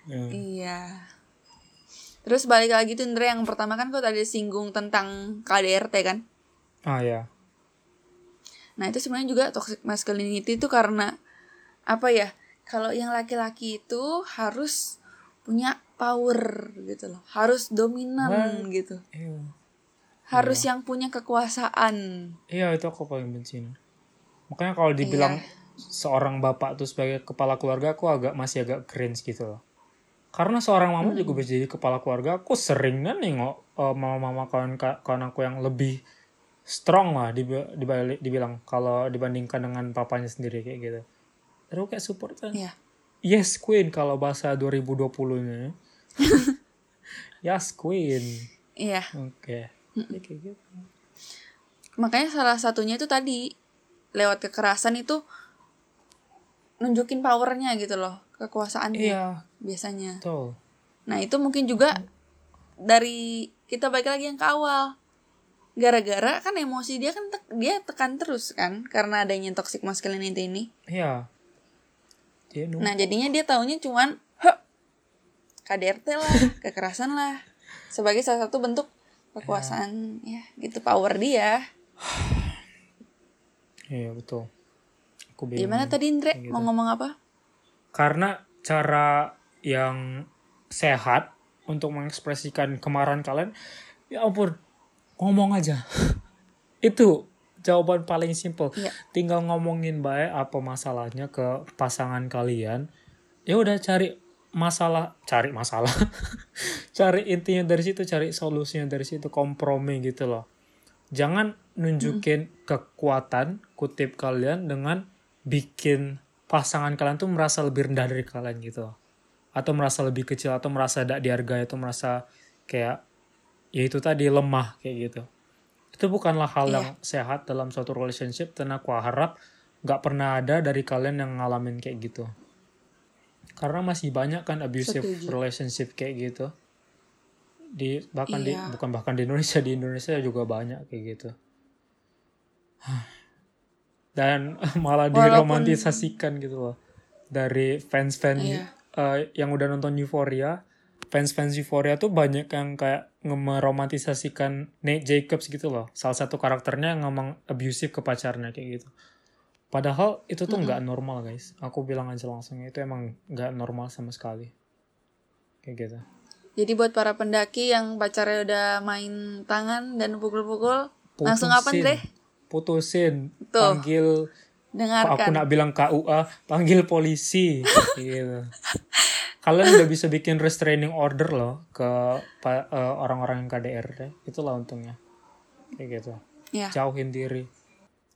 [SPEAKER 2] Ya. *laughs*
[SPEAKER 3] Iya. Terus balik lagi tuh Indra yang pertama kan kau tadi singgung tentang KDRT kan.
[SPEAKER 2] Ah ya.
[SPEAKER 3] Nah itu sebenarnya juga toxic masculinity itu karena apa ya? Kalau yang laki-laki itu harus punya power gitu loh, harus dominan gitu,
[SPEAKER 2] Iya.
[SPEAKER 3] harus yang punya kekuasaan.
[SPEAKER 2] Iya itu aku paling benci. Makanya kalau dibilang
[SPEAKER 3] Iya.
[SPEAKER 2] seorang bapak tuh sebagai kepala keluarga aku agak masih agak cringe gitu loh. Karena seorang mama
[SPEAKER 3] Hmm.
[SPEAKER 2] juga bisa jadi kepala keluarga. Aku sering kan nengok eh, mama-mama kawan kawan aku yang lebih strong lah dibi- dibalik dibilang kalau dibandingkan dengan papanya sendiri kayak gitu. Terus kayak support kan.
[SPEAKER 3] Iya.
[SPEAKER 2] Yes queen kalau bahasa 2020-nya. *laughs* yes queen.
[SPEAKER 3] Iya.
[SPEAKER 2] Oke. Ya, kayak gitu.
[SPEAKER 3] Makanya salah satunya itu tadi lewat kekerasan itu nunjukin powernya gitu loh, kekuasaannya
[SPEAKER 2] Iya,
[SPEAKER 3] biasanya.
[SPEAKER 2] betul.
[SPEAKER 3] Nah itu mungkin juga dari kita balik lagi yang ke awal. Gara-gara kan emosi dia kan tek- dia tekan terus kan karena adanya toxic masculinity ini.
[SPEAKER 2] Iya. Dia
[SPEAKER 3] Nah jadinya dia taunya cuman "Heh, KDRT lah, *laughs* kekerasan lah sebagai salah satu bentuk kekuasaan ya gitu power dia.
[SPEAKER 2] Iya betul. Aku bingung.
[SPEAKER 3] Gimana tadi Indre
[SPEAKER 2] gitu.
[SPEAKER 3] mau ngomong apa?
[SPEAKER 2] Karena cara yang sehat untuk mengekspresikan kemarahan kalian, ya ampun, ngomong aja. *laughs* Itu jawaban paling simple.
[SPEAKER 3] Iya.
[SPEAKER 2] Tinggal ngomongin baik apa masalahnya ke pasangan kalian. Ya udah cari masalah, cari masalah. *laughs* cari intinya dari situ, cari solusinya dari situ, kompromi gitu loh. Jangan nunjukin kekuatan kutip kalian dengan bikin pasangan kalian tuh merasa lebih rendah dari kalian gitu. Atau merasa lebih kecil atau merasa tidak dihargai atau merasa kayak ya itu tadi lemah kayak gitu itu bukanlah hal
[SPEAKER 3] Iya.
[SPEAKER 2] yang sehat dalam suatu relationship dan aku harap nggak pernah ada dari kalian yang ngalamin kayak gitu karena masih banyak kan abusive
[SPEAKER 3] Setuju.
[SPEAKER 2] relationship kayak gitu di bahkan di
[SPEAKER 3] Iya.
[SPEAKER 2] bukan bahkan di Indonesia di Indonesia juga banyak kayak gitu dan *laughs* malah
[SPEAKER 3] Walaupun-
[SPEAKER 2] diromantisasikan gitu loh. Dari fans-fans
[SPEAKER 3] Iya.
[SPEAKER 2] eh, yang udah nonton Euphoria. Fans-fans Euphoria tuh banyak yang kayak ngemeromantisasikan Nate Jacobs gitu loh. Salah satu karakternya yang ngomong abusive ke pacarnya kayak gitu. Padahal itu tuh nggak normal guys. Aku bilang aja langsung itu emang nggak normal sama sekali. Kayak gitu.
[SPEAKER 3] Jadi buat para pendaki yang pacarnya udah main tangan dan pukul-pukul, langsung apa deh?
[SPEAKER 2] putusin
[SPEAKER 3] Tuh.
[SPEAKER 2] panggil Kok aku
[SPEAKER 3] Dengarkan.
[SPEAKER 2] nak bilang KUA panggil polisi *laughs* gitu kalian udah bisa bikin restraining order loh ke eh, orang-orang yang KDRT itulah untungnya kayak gitu
[SPEAKER 3] Ya.
[SPEAKER 2] jauhin diri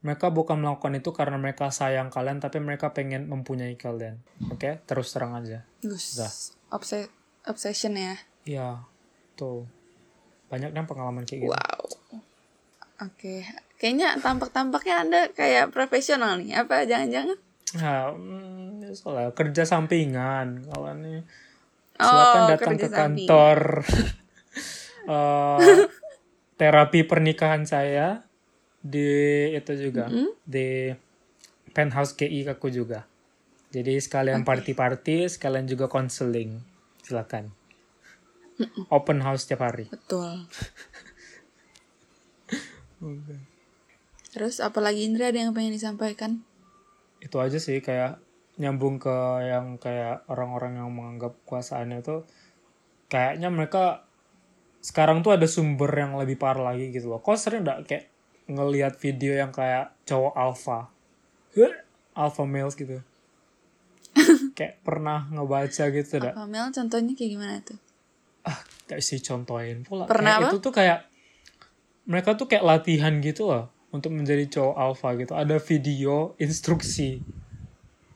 [SPEAKER 2] mereka bukan melakukan itu karena mereka sayang kalian tapi mereka pengen mempunyai kalian oke terus terang aja
[SPEAKER 3] Gus.
[SPEAKER 2] Dah.
[SPEAKER 3] Obse- obsession ya.
[SPEAKER 2] iya tuh banyak yang pengalaman kayak gitu
[SPEAKER 3] Wow. Oke. Kayaknya tampak-tampaknya Anda kayak profesional nih. Apa jangan-jangan?
[SPEAKER 2] Nah, hmm, soalnya kerja sampingan. Kalau ini silakan
[SPEAKER 3] Oh,
[SPEAKER 2] datang ke kantor. *laughs* Eh, terapi pernikahan saya di itu juga di penthouse GI aku juga. Jadi sekalian party-party sekalian juga konseling silakan. Open house tiap hari.
[SPEAKER 3] Betul. *laughs* Terus apalagi Indra ada yang pengen disampaikan?
[SPEAKER 2] itu aja sih kayak nyambung ke yang kayak orang-orang yang menganggap kuasaannya itu kayaknya mereka sekarang tuh ada sumber yang lebih parah lagi gitu loh. Kok sering nggak kayak ngelihat video yang kayak cowok alpha, alpha males gitu. *laughs* kayak pernah ngebaca gitu dah.
[SPEAKER 3] Apa Mel contohnya kayak gimana tuh?
[SPEAKER 2] Ah, gak sih contohin pula.
[SPEAKER 3] Pernah
[SPEAKER 2] Kayak
[SPEAKER 3] apa?
[SPEAKER 2] itu tuh kayak mereka tuh kayak latihan gitu loh untuk menjadi cowok alpha gitu. Ada video instruksi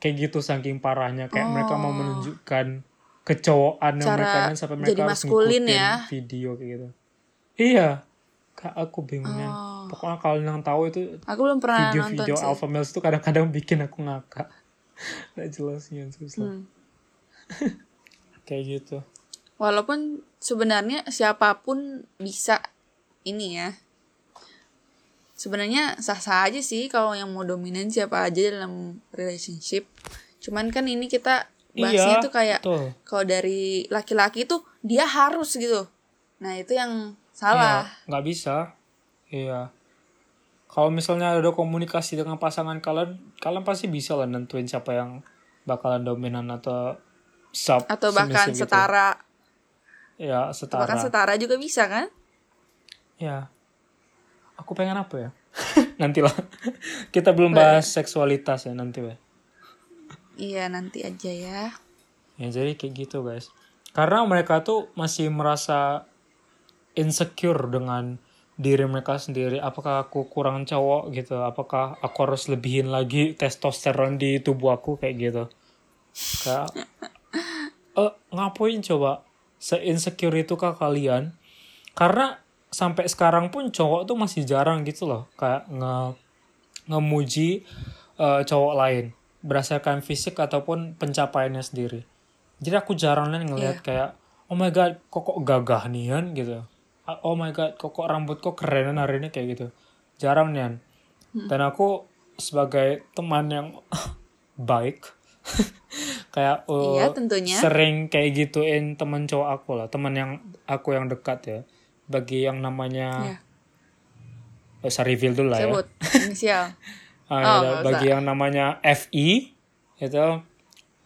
[SPEAKER 2] kayak gitu saking parahnya kayak mereka mau menunjukkan kecowokan
[SPEAKER 3] Oh. Cara
[SPEAKER 2] mereka kan sampai mereka
[SPEAKER 3] jadi
[SPEAKER 2] harus ngikutin
[SPEAKER 3] ya.
[SPEAKER 2] video kayak gitu. Iya. Kak aku bingungnya.
[SPEAKER 3] Oh.
[SPEAKER 2] Pokoknya kalau yang tahu itu
[SPEAKER 3] Aku belum pernah nonton
[SPEAKER 2] video-video
[SPEAKER 3] sih.
[SPEAKER 2] alpha males tuh kadang-kadang bikin aku ngakak. *laughs* Gak jelasnya susah.
[SPEAKER 3] Hmm. *laughs*
[SPEAKER 2] Kayak gitu.
[SPEAKER 3] Walaupun sebenarnya siapa pun bisa ini ya. Sebenarnya sah-sah aja sih kalau yang mau dominan siapa aja dalam relationship. Cuman kan ini kita bahasnya
[SPEAKER 2] Iya,
[SPEAKER 3] tuh kayak kalau dari laki-laki tuh dia harus gitu. Nah, itu yang salah.
[SPEAKER 2] Iya, nggak bisa. Iya. Kalau misalnya ada komunikasi dengan pasangan kalian, kalian pasti bisa lah nentuin siapa yang bakalan dominan atau sub
[SPEAKER 3] Atau bahkan
[SPEAKER 2] submissive gitu.
[SPEAKER 3] setara.
[SPEAKER 2] Ya, setara.
[SPEAKER 3] Bahkan setara juga bisa kan?
[SPEAKER 2] Ya. Aku pengen apa ya? *laughs* Nantilah. Kita belum bahas seksualitas ya nanti, weh.
[SPEAKER 3] Iya, nanti aja ya.
[SPEAKER 2] Ya jadi kayak gitu guys. Karena mereka tuh masih merasa insecure dengan diri mereka sendiri. Apakah aku kurang cowok gitu? Apakah aku harus lebihin lagi testosteron di tubuh aku kayak gitu? Kayak *laughs* eh ngapain coba se-insecure itu kah kalian? Karena sampai sekarang pun cowok tuh masih jarang gitu loh kayak nge ngemuji eh, cowok lain berdasarkan fisik ataupun pencapaiannya sendiri. Jadi aku jarang nih ngelihat kayak oh my god kok kok gagah nian gitu. Ah, Oh my god kok kok rambut kok kerenan hari ini kayak gitu. Jarang nian. Dan aku sebagai teman yang *laughs* baik *laughs* kayak uh,
[SPEAKER 3] Iya, tentunya.
[SPEAKER 2] sering kayak gituin teman cowok aku lah, teman yang aku yang dekat ya. Bagi yang namanya
[SPEAKER 3] Iya.
[SPEAKER 2] eh, saya reveal dulu lah ya.
[SPEAKER 3] Sebut inisial. *laughs*
[SPEAKER 2] Ah,
[SPEAKER 3] Oh,
[SPEAKER 2] ya, bagi
[SPEAKER 3] usah.
[SPEAKER 2] yang namanya FI itu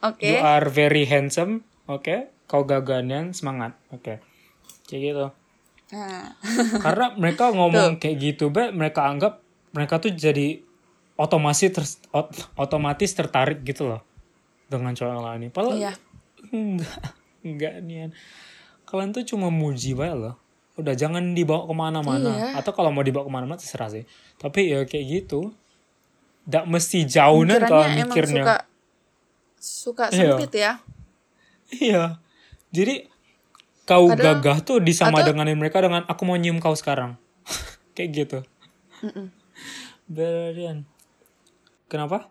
[SPEAKER 3] Oke.
[SPEAKER 2] you are very handsome, oke? Kau gaganian semangat, oke? Kayak gitu.
[SPEAKER 3] Nah, *laughs*
[SPEAKER 2] Karena mereka ngomong kayak gitu, be, mereka anggap mereka tuh jadi otomasi ter- ot- otomatis tertarik gitu loh dengan cowok yang lain. Padahal
[SPEAKER 3] Iya. *laughs*
[SPEAKER 2] enggak, enggak nian. Kalian tuh cuma muji bae loh. Udah jangan dibawa ke mana-mana.
[SPEAKER 3] Iya.
[SPEAKER 2] Atau kalau mau dibawa ke mana-mana terserah sih. Tapi ya kayak gitu. Nggak mesti jauh nih kalau mikirnya.
[SPEAKER 3] suka suka
[SPEAKER 2] Iya.
[SPEAKER 3] sempit ya.
[SPEAKER 2] Iya. Jadi kau
[SPEAKER 3] Padahal-
[SPEAKER 2] gagah tuh disama
[SPEAKER 3] atau-
[SPEAKER 2] denganin mereka dengan aku mau nyium kau sekarang. *laughs* Kayak gitu.
[SPEAKER 3] Mm-mm.
[SPEAKER 2] Berlian. Kenapa?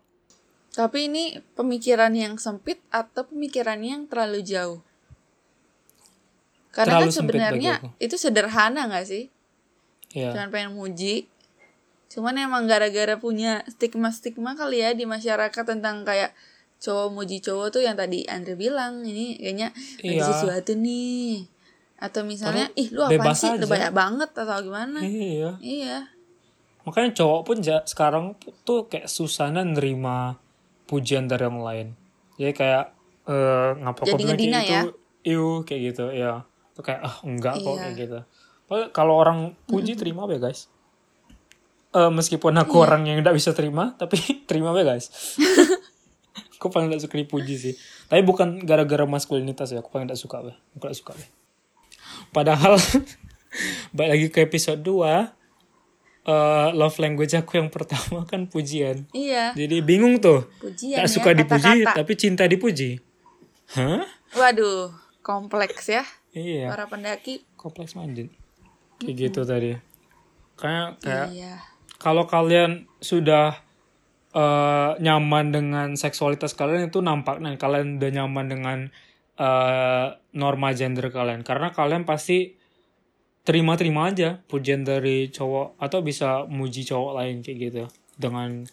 [SPEAKER 3] Tapi ini pemikiran yang sempit atau pemikiran yang terlalu jauh? Karena
[SPEAKER 2] Terlalu
[SPEAKER 3] kan sebenarnya itu sederhana gak sih?
[SPEAKER 2] Ya.
[SPEAKER 3] Cuman pengen muji. Cuman emang gara-gara punya stigma-stigma kali ya di masyarakat tentang kayak cowok muji cowok tuh yang tadi Andre bilang ini kayaknya lagi
[SPEAKER 2] Iya.
[SPEAKER 3] sesuatu nih. Atau misalnya, ih lu
[SPEAKER 2] bebas
[SPEAKER 3] sih? Lu
[SPEAKER 2] aja.
[SPEAKER 3] banyak banget atau gimana?
[SPEAKER 2] Iya.
[SPEAKER 3] Iya.
[SPEAKER 2] Makanya cowok pun ja- sekarang tuh kayak susahnya nerima pujian dari yang lain. Jadi kayak eh ngapa
[SPEAKER 3] Jadi ngedina
[SPEAKER 2] kayak
[SPEAKER 3] ya?
[SPEAKER 2] itu, iu kayak gitu ya. Tuh kayak ah enggak kok
[SPEAKER 3] Iya.
[SPEAKER 2] kayak gitu. Kalau orang puji terima ya guys. Eh meskipun aku
[SPEAKER 3] Iya.
[SPEAKER 2] orang yang tidak bisa terima, tapi *laughs* terima ya guys. *laughs* aku paling tidak suka dipuji sih. Tapi bukan gara-gara maskulinitas ya, aku paling tidak suka be. Aku tidak suka be. Padahal *laughs* balik lagi ke episode 2 eh love language aku yang pertama kan pujian.
[SPEAKER 3] Iya.
[SPEAKER 2] Jadi bingung tuh.
[SPEAKER 3] Pujian
[SPEAKER 2] Tak
[SPEAKER 3] ya,
[SPEAKER 2] suka dipuji
[SPEAKER 3] kata-kata.
[SPEAKER 2] tapi cinta dipuji. Hah?
[SPEAKER 3] Waduh, kompleks ya
[SPEAKER 2] Iya,
[SPEAKER 3] para pendaki.
[SPEAKER 2] kompleks minded. Kayak gitu tadi. Kayak kayak
[SPEAKER 3] Iya.
[SPEAKER 2] kalau kalian sudah eh, nyaman dengan seksualitas kalian itu nampak nih kalian udah nyaman dengan eh, norma gender kalian karena kalian pasti terima-terima aja pujian dari cowok atau bisa muji cowok lain kayak gitu dengan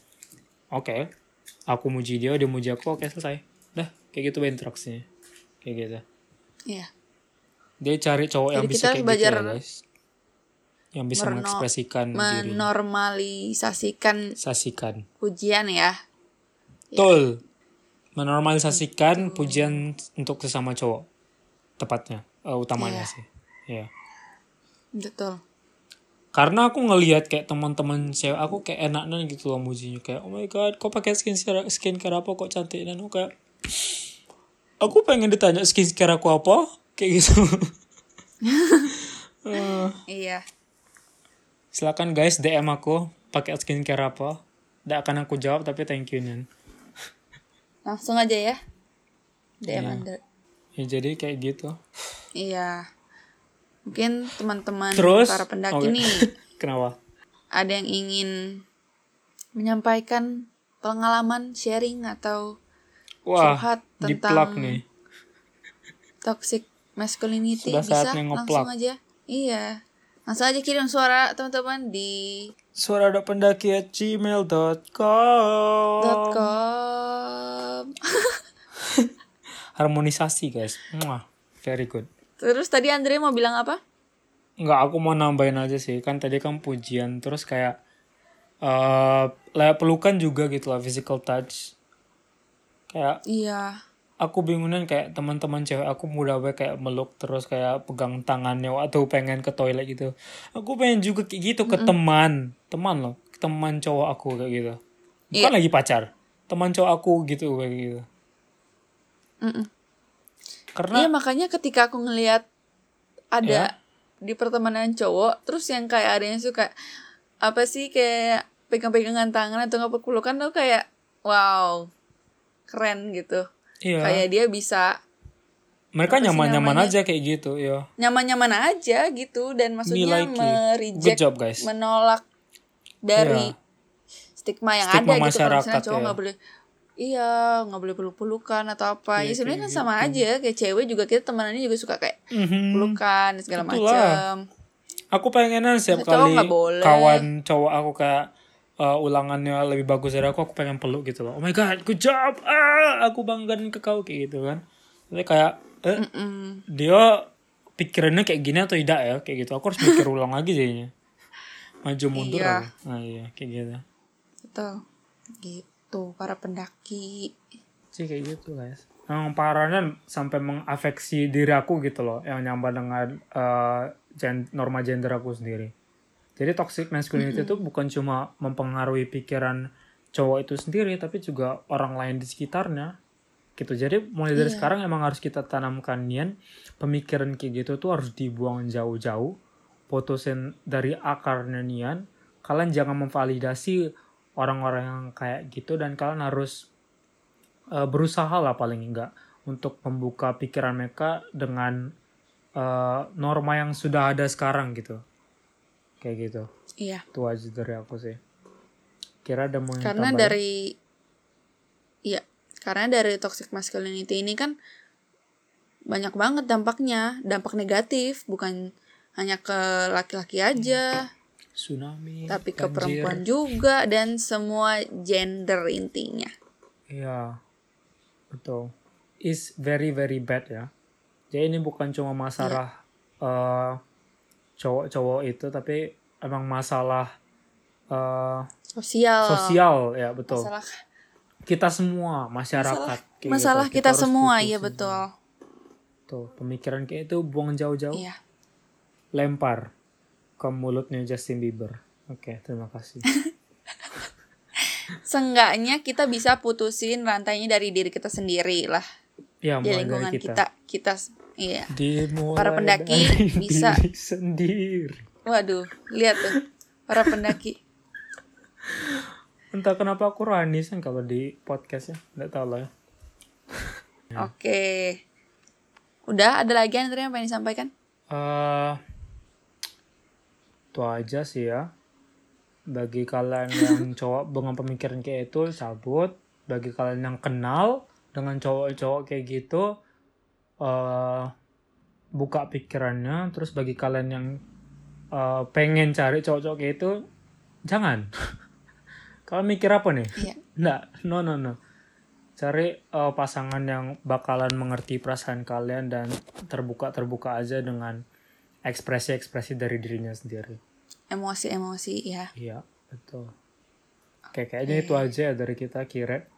[SPEAKER 2] oke aku muji dia dia muji aku oke selesai dah kayak gitu interaksinya kayak gitu
[SPEAKER 3] Iya.
[SPEAKER 2] Dia cari cowok yang
[SPEAKER 3] Jadi
[SPEAKER 2] bisa
[SPEAKER 3] kita
[SPEAKER 2] kayak
[SPEAKER 3] belajar
[SPEAKER 2] gitu ya guys yang bisa
[SPEAKER 3] merno-
[SPEAKER 2] mengekspresikan diri
[SPEAKER 3] Menormalisasikan
[SPEAKER 2] sasikan
[SPEAKER 3] pujian ya.
[SPEAKER 2] Betul. Menormalisasikan pujian untuk sesama cowok. Tepatnya, eh, utamanya
[SPEAKER 3] Iya.
[SPEAKER 2] sih. Iya.
[SPEAKER 3] Betul.
[SPEAKER 2] Karena aku ngelihat kayak teman-teman cewek aku kayak enaknya gitu loh mujinya kayak oh my god, kok pakai skincare skincare apa kok cantik dan aku kayak aku pengen ditanya skincare aku apa kayak gitu. *laughs* Eh,
[SPEAKER 3] Iya.
[SPEAKER 2] silakan guys DM aku pakai skincare apa. Tidak akan aku jawab tapi thank you Nen.
[SPEAKER 3] Langsung aja ya. DM
[SPEAKER 2] Iya.
[SPEAKER 3] Andre.
[SPEAKER 2] Ya, jadi kayak gitu.
[SPEAKER 3] Iya. Mungkin teman-teman para pendaki
[SPEAKER 2] oke.
[SPEAKER 3] nih *laughs*
[SPEAKER 2] Kenapa?
[SPEAKER 3] ada yang ingin menyampaikan pengalaman sharing atau
[SPEAKER 2] Wah,
[SPEAKER 3] curhat tentang
[SPEAKER 2] nih.
[SPEAKER 3] toxic masculinity
[SPEAKER 2] Sudah
[SPEAKER 3] bisa langsung aja. Iya. Langsung aja kirim suara teman-teman di
[SPEAKER 2] Suara pendaki at gmail.com
[SPEAKER 3] .com. *laughs*
[SPEAKER 2] Harmonisasi guys Mwah, Very good
[SPEAKER 3] Terus tadi Andre mau bilang apa?
[SPEAKER 2] Enggak aku mau nambahin aja sih Kan tadi kan pujian Terus kayak eh uh, Pelukan juga gitu lah Physical touch Kayak
[SPEAKER 3] Iya.
[SPEAKER 2] Aku bingungnya kayak teman-teman cewek aku mudah banget kayak meluk terus kayak pegang tangannya atau pengen ke toilet gitu aku pengen juga kayak gitu ke teman teman loh teman cowok aku kayak gitu bukan lagi pacar teman cowok aku gitu kayak gitu
[SPEAKER 3] Mm-mm.
[SPEAKER 2] karena
[SPEAKER 3] Iya makanya ketika aku ngelihat ada
[SPEAKER 2] Ya.
[SPEAKER 3] di pertemanan cowok, terus yang kayak ada yang suka apa sih kayak pegang-pegangan tangan atau nggak pelukan tuh kayak wow keren gitu.
[SPEAKER 2] Iya
[SPEAKER 3] Kayak dia bisa
[SPEAKER 2] mereka nyaman-nyaman aja kayak gitu ya
[SPEAKER 3] nyaman-nyaman aja gitu dan maksudnya
[SPEAKER 2] like
[SPEAKER 3] mereject,
[SPEAKER 2] Good job, guys.
[SPEAKER 3] menolak dari
[SPEAKER 2] Iya.
[SPEAKER 3] stigma yang
[SPEAKER 2] Stigma
[SPEAKER 3] ada gitu kalau
[SPEAKER 2] masyarakat,
[SPEAKER 3] misalnya cowok
[SPEAKER 2] ya.
[SPEAKER 3] nggak boleh iya nggak boleh peluk-pelukan atau apa
[SPEAKER 2] Iya,
[SPEAKER 3] ya sebenarnya kan
[SPEAKER 2] kayak
[SPEAKER 3] sama aja kayak cewek juga kita temenannya juga suka kayak
[SPEAKER 2] Mhm.
[SPEAKER 3] pelukan segala macam
[SPEAKER 2] aku pengenan setiap
[SPEAKER 3] Cowok
[SPEAKER 2] kali
[SPEAKER 3] boleh.
[SPEAKER 2] kawan cowok aku kayak uh, ulangannya lebih bagus dari aku aku pengen peluk gitu loh. Oh my god good job. Ah aku banggain ke kau kayak gitu kan. Tapi kayak eh,
[SPEAKER 3] Mm-mm.
[SPEAKER 2] dia pikirannya kayak gini atau tidak ya kayak gitu. Aku harus mikir *laughs* ulang lagi jadinya maju mundur
[SPEAKER 3] Iya.
[SPEAKER 2] nah iya kayak gitu.
[SPEAKER 3] Betul. Gitu para pendaki.
[SPEAKER 2] Sih kayak gitu guys. Yang parahnya sampai mengafeksi diri aku gitu loh yang nyambar dengan eh, gen- norma gender aku sendiri jadi toxic masculinity itu bukan cuma mempengaruhi pikiran cowok itu sendiri tapi juga orang lain di sekitarnya gitu jadi mulai dari
[SPEAKER 3] Iya.
[SPEAKER 2] sekarang emang harus kita tanamkan nian pemikiran kayak gitu tuh harus dibuang jauh-jauh putusin dari akarnya nian kalian jangan memvalidasi orang-orang yang kayak gitu dan kalian harus eh, berusaha lah paling enggak untuk membuka pikiran mereka dengan eh, norma yang sudah ada sekarang gitu. Kayak gitu.
[SPEAKER 3] Iya.
[SPEAKER 2] Itu aja dari aku sih. Kira ada mau
[SPEAKER 3] Karena
[SPEAKER 2] tambahin?
[SPEAKER 3] dari Iya, karena dari toxic masculinity ini kan banyak banget dampaknya, dampak negatif, bukan hanya ke laki-laki aja,
[SPEAKER 2] tsunami,
[SPEAKER 3] tapi ke
[SPEAKER 2] banjir.
[SPEAKER 3] perempuan juga dan semua gender intinya.
[SPEAKER 2] Iya, betul. Is very very bad ya. Jadi ini bukan cuma masalah eh, cowok-cowok itu, tapi emang masalah eh,
[SPEAKER 3] Sosial.
[SPEAKER 2] sosial ya betul.
[SPEAKER 3] Masalah
[SPEAKER 2] Kita semua masyarakat.
[SPEAKER 3] masalah,
[SPEAKER 2] kayak
[SPEAKER 3] masalah
[SPEAKER 2] gitu.
[SPEAKER 3] kita,
[SPEAKER 2] harus
[SPEAKER 3] semua, iya betul.
[SPEAKER 2] Tuh pemikiran kayak itu buang jauh-jauh,
[SPEAKER 3] Iya.
[SPEAKER 2] lempar ke mulutnya Justin Bieber. Oke, terima kasih. *laughs*
[SPEAKER 3] Seenggaknya kita bisa putusin rantainya dari diri kita sendiri lah.
[SPEAKER 2] Ya,
[SPEAKER 3] Di lingkungan
[SPEAKER 2] dari
[SPEAKER 3] kita. kita. Iya.
[SPEAKER 2] Dimulai
[SPEAKER 3] Para pendaki bisa.
[SPEAKER 2] diri sendiri.
[SPEAKER 3] Waduh, lihat tuh. Para pendaki.
[SPEAKER 2] Entah kenapa aku ranisan kalau di podcast ya. Nggak tahu lah ya.
[SPEAKER 3] Oke. Udah, ada lagi Andrea yang pengen disampaikan?
[SPEAKER 2] Eh, itu aja sih ya. Bagi kalian yang *laughs* cowok dengan pemikiran kayak itu, cabut. Bagi kalian yang kenal dengan cowok-cowok kayak gitu, eh buka pikirannya. Terus bagi kalian yang eh, pengen cari cowok-cowok kayak itu, jangan. *laughs* Kalian mikir apa nih?
[SPEAKER 3] Iya. *laughs*
[SPEAKER 2] Nggak, no no no. Cari uh, pasangan yang bakalan mengerti perasaan kalian dan terbuka-terbuka aja dengan ekspresi-ekspresi dari dirinya sendiri.
[SPEAKER 3] Emosi-emosi ya.
[SPEAKER 2] Iya, betul. Oke, kayaknya itu aja dari kita, Kire.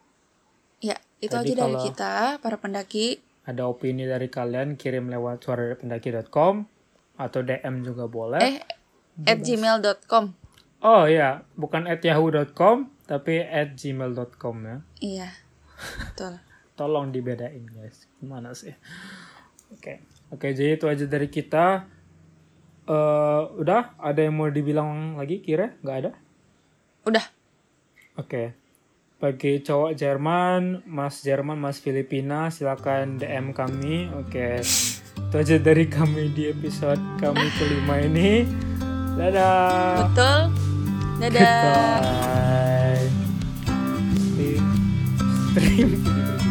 [SPEAKER 3] Ya, itu
[SPEAKER 2] Tadi
[SPEAKER 3] aja dari
[SPEAKER 2] kalau-
[SPEAKER 3] kita, para pendaki.
[SPEAKER 2] Ada opini dari kalian, kirim lewat suaradapendaki.com atau DM juga boleh.
[SPEAKER 3] Eh, at gmail.com.
[SPEAKER 2] Oh iya, bukan at yahoo.com, tapi at gmail.com ya.
[SPEAKER 3] Iya, betul. *laughs*
[SPEAKER 2] Tolong dibedain guys. Gimana sih? Oke. Oke, jadi itu aja dari kita. eh udah, ada yang mau dibilang lagi kira? Nggak ada?
[SPEAKER 3] Udah,
[SPEAKER 2] Oke. Bagi cowok Jerman, Mas Jerman, Mas Filipina, silakan DM kami. Oke. Itu aja dari kami di episode kami kelima ini. Dadah.
[SPEAKER 3] betul. Dadah.
[SPEAKER 2] Goodbye. Stream.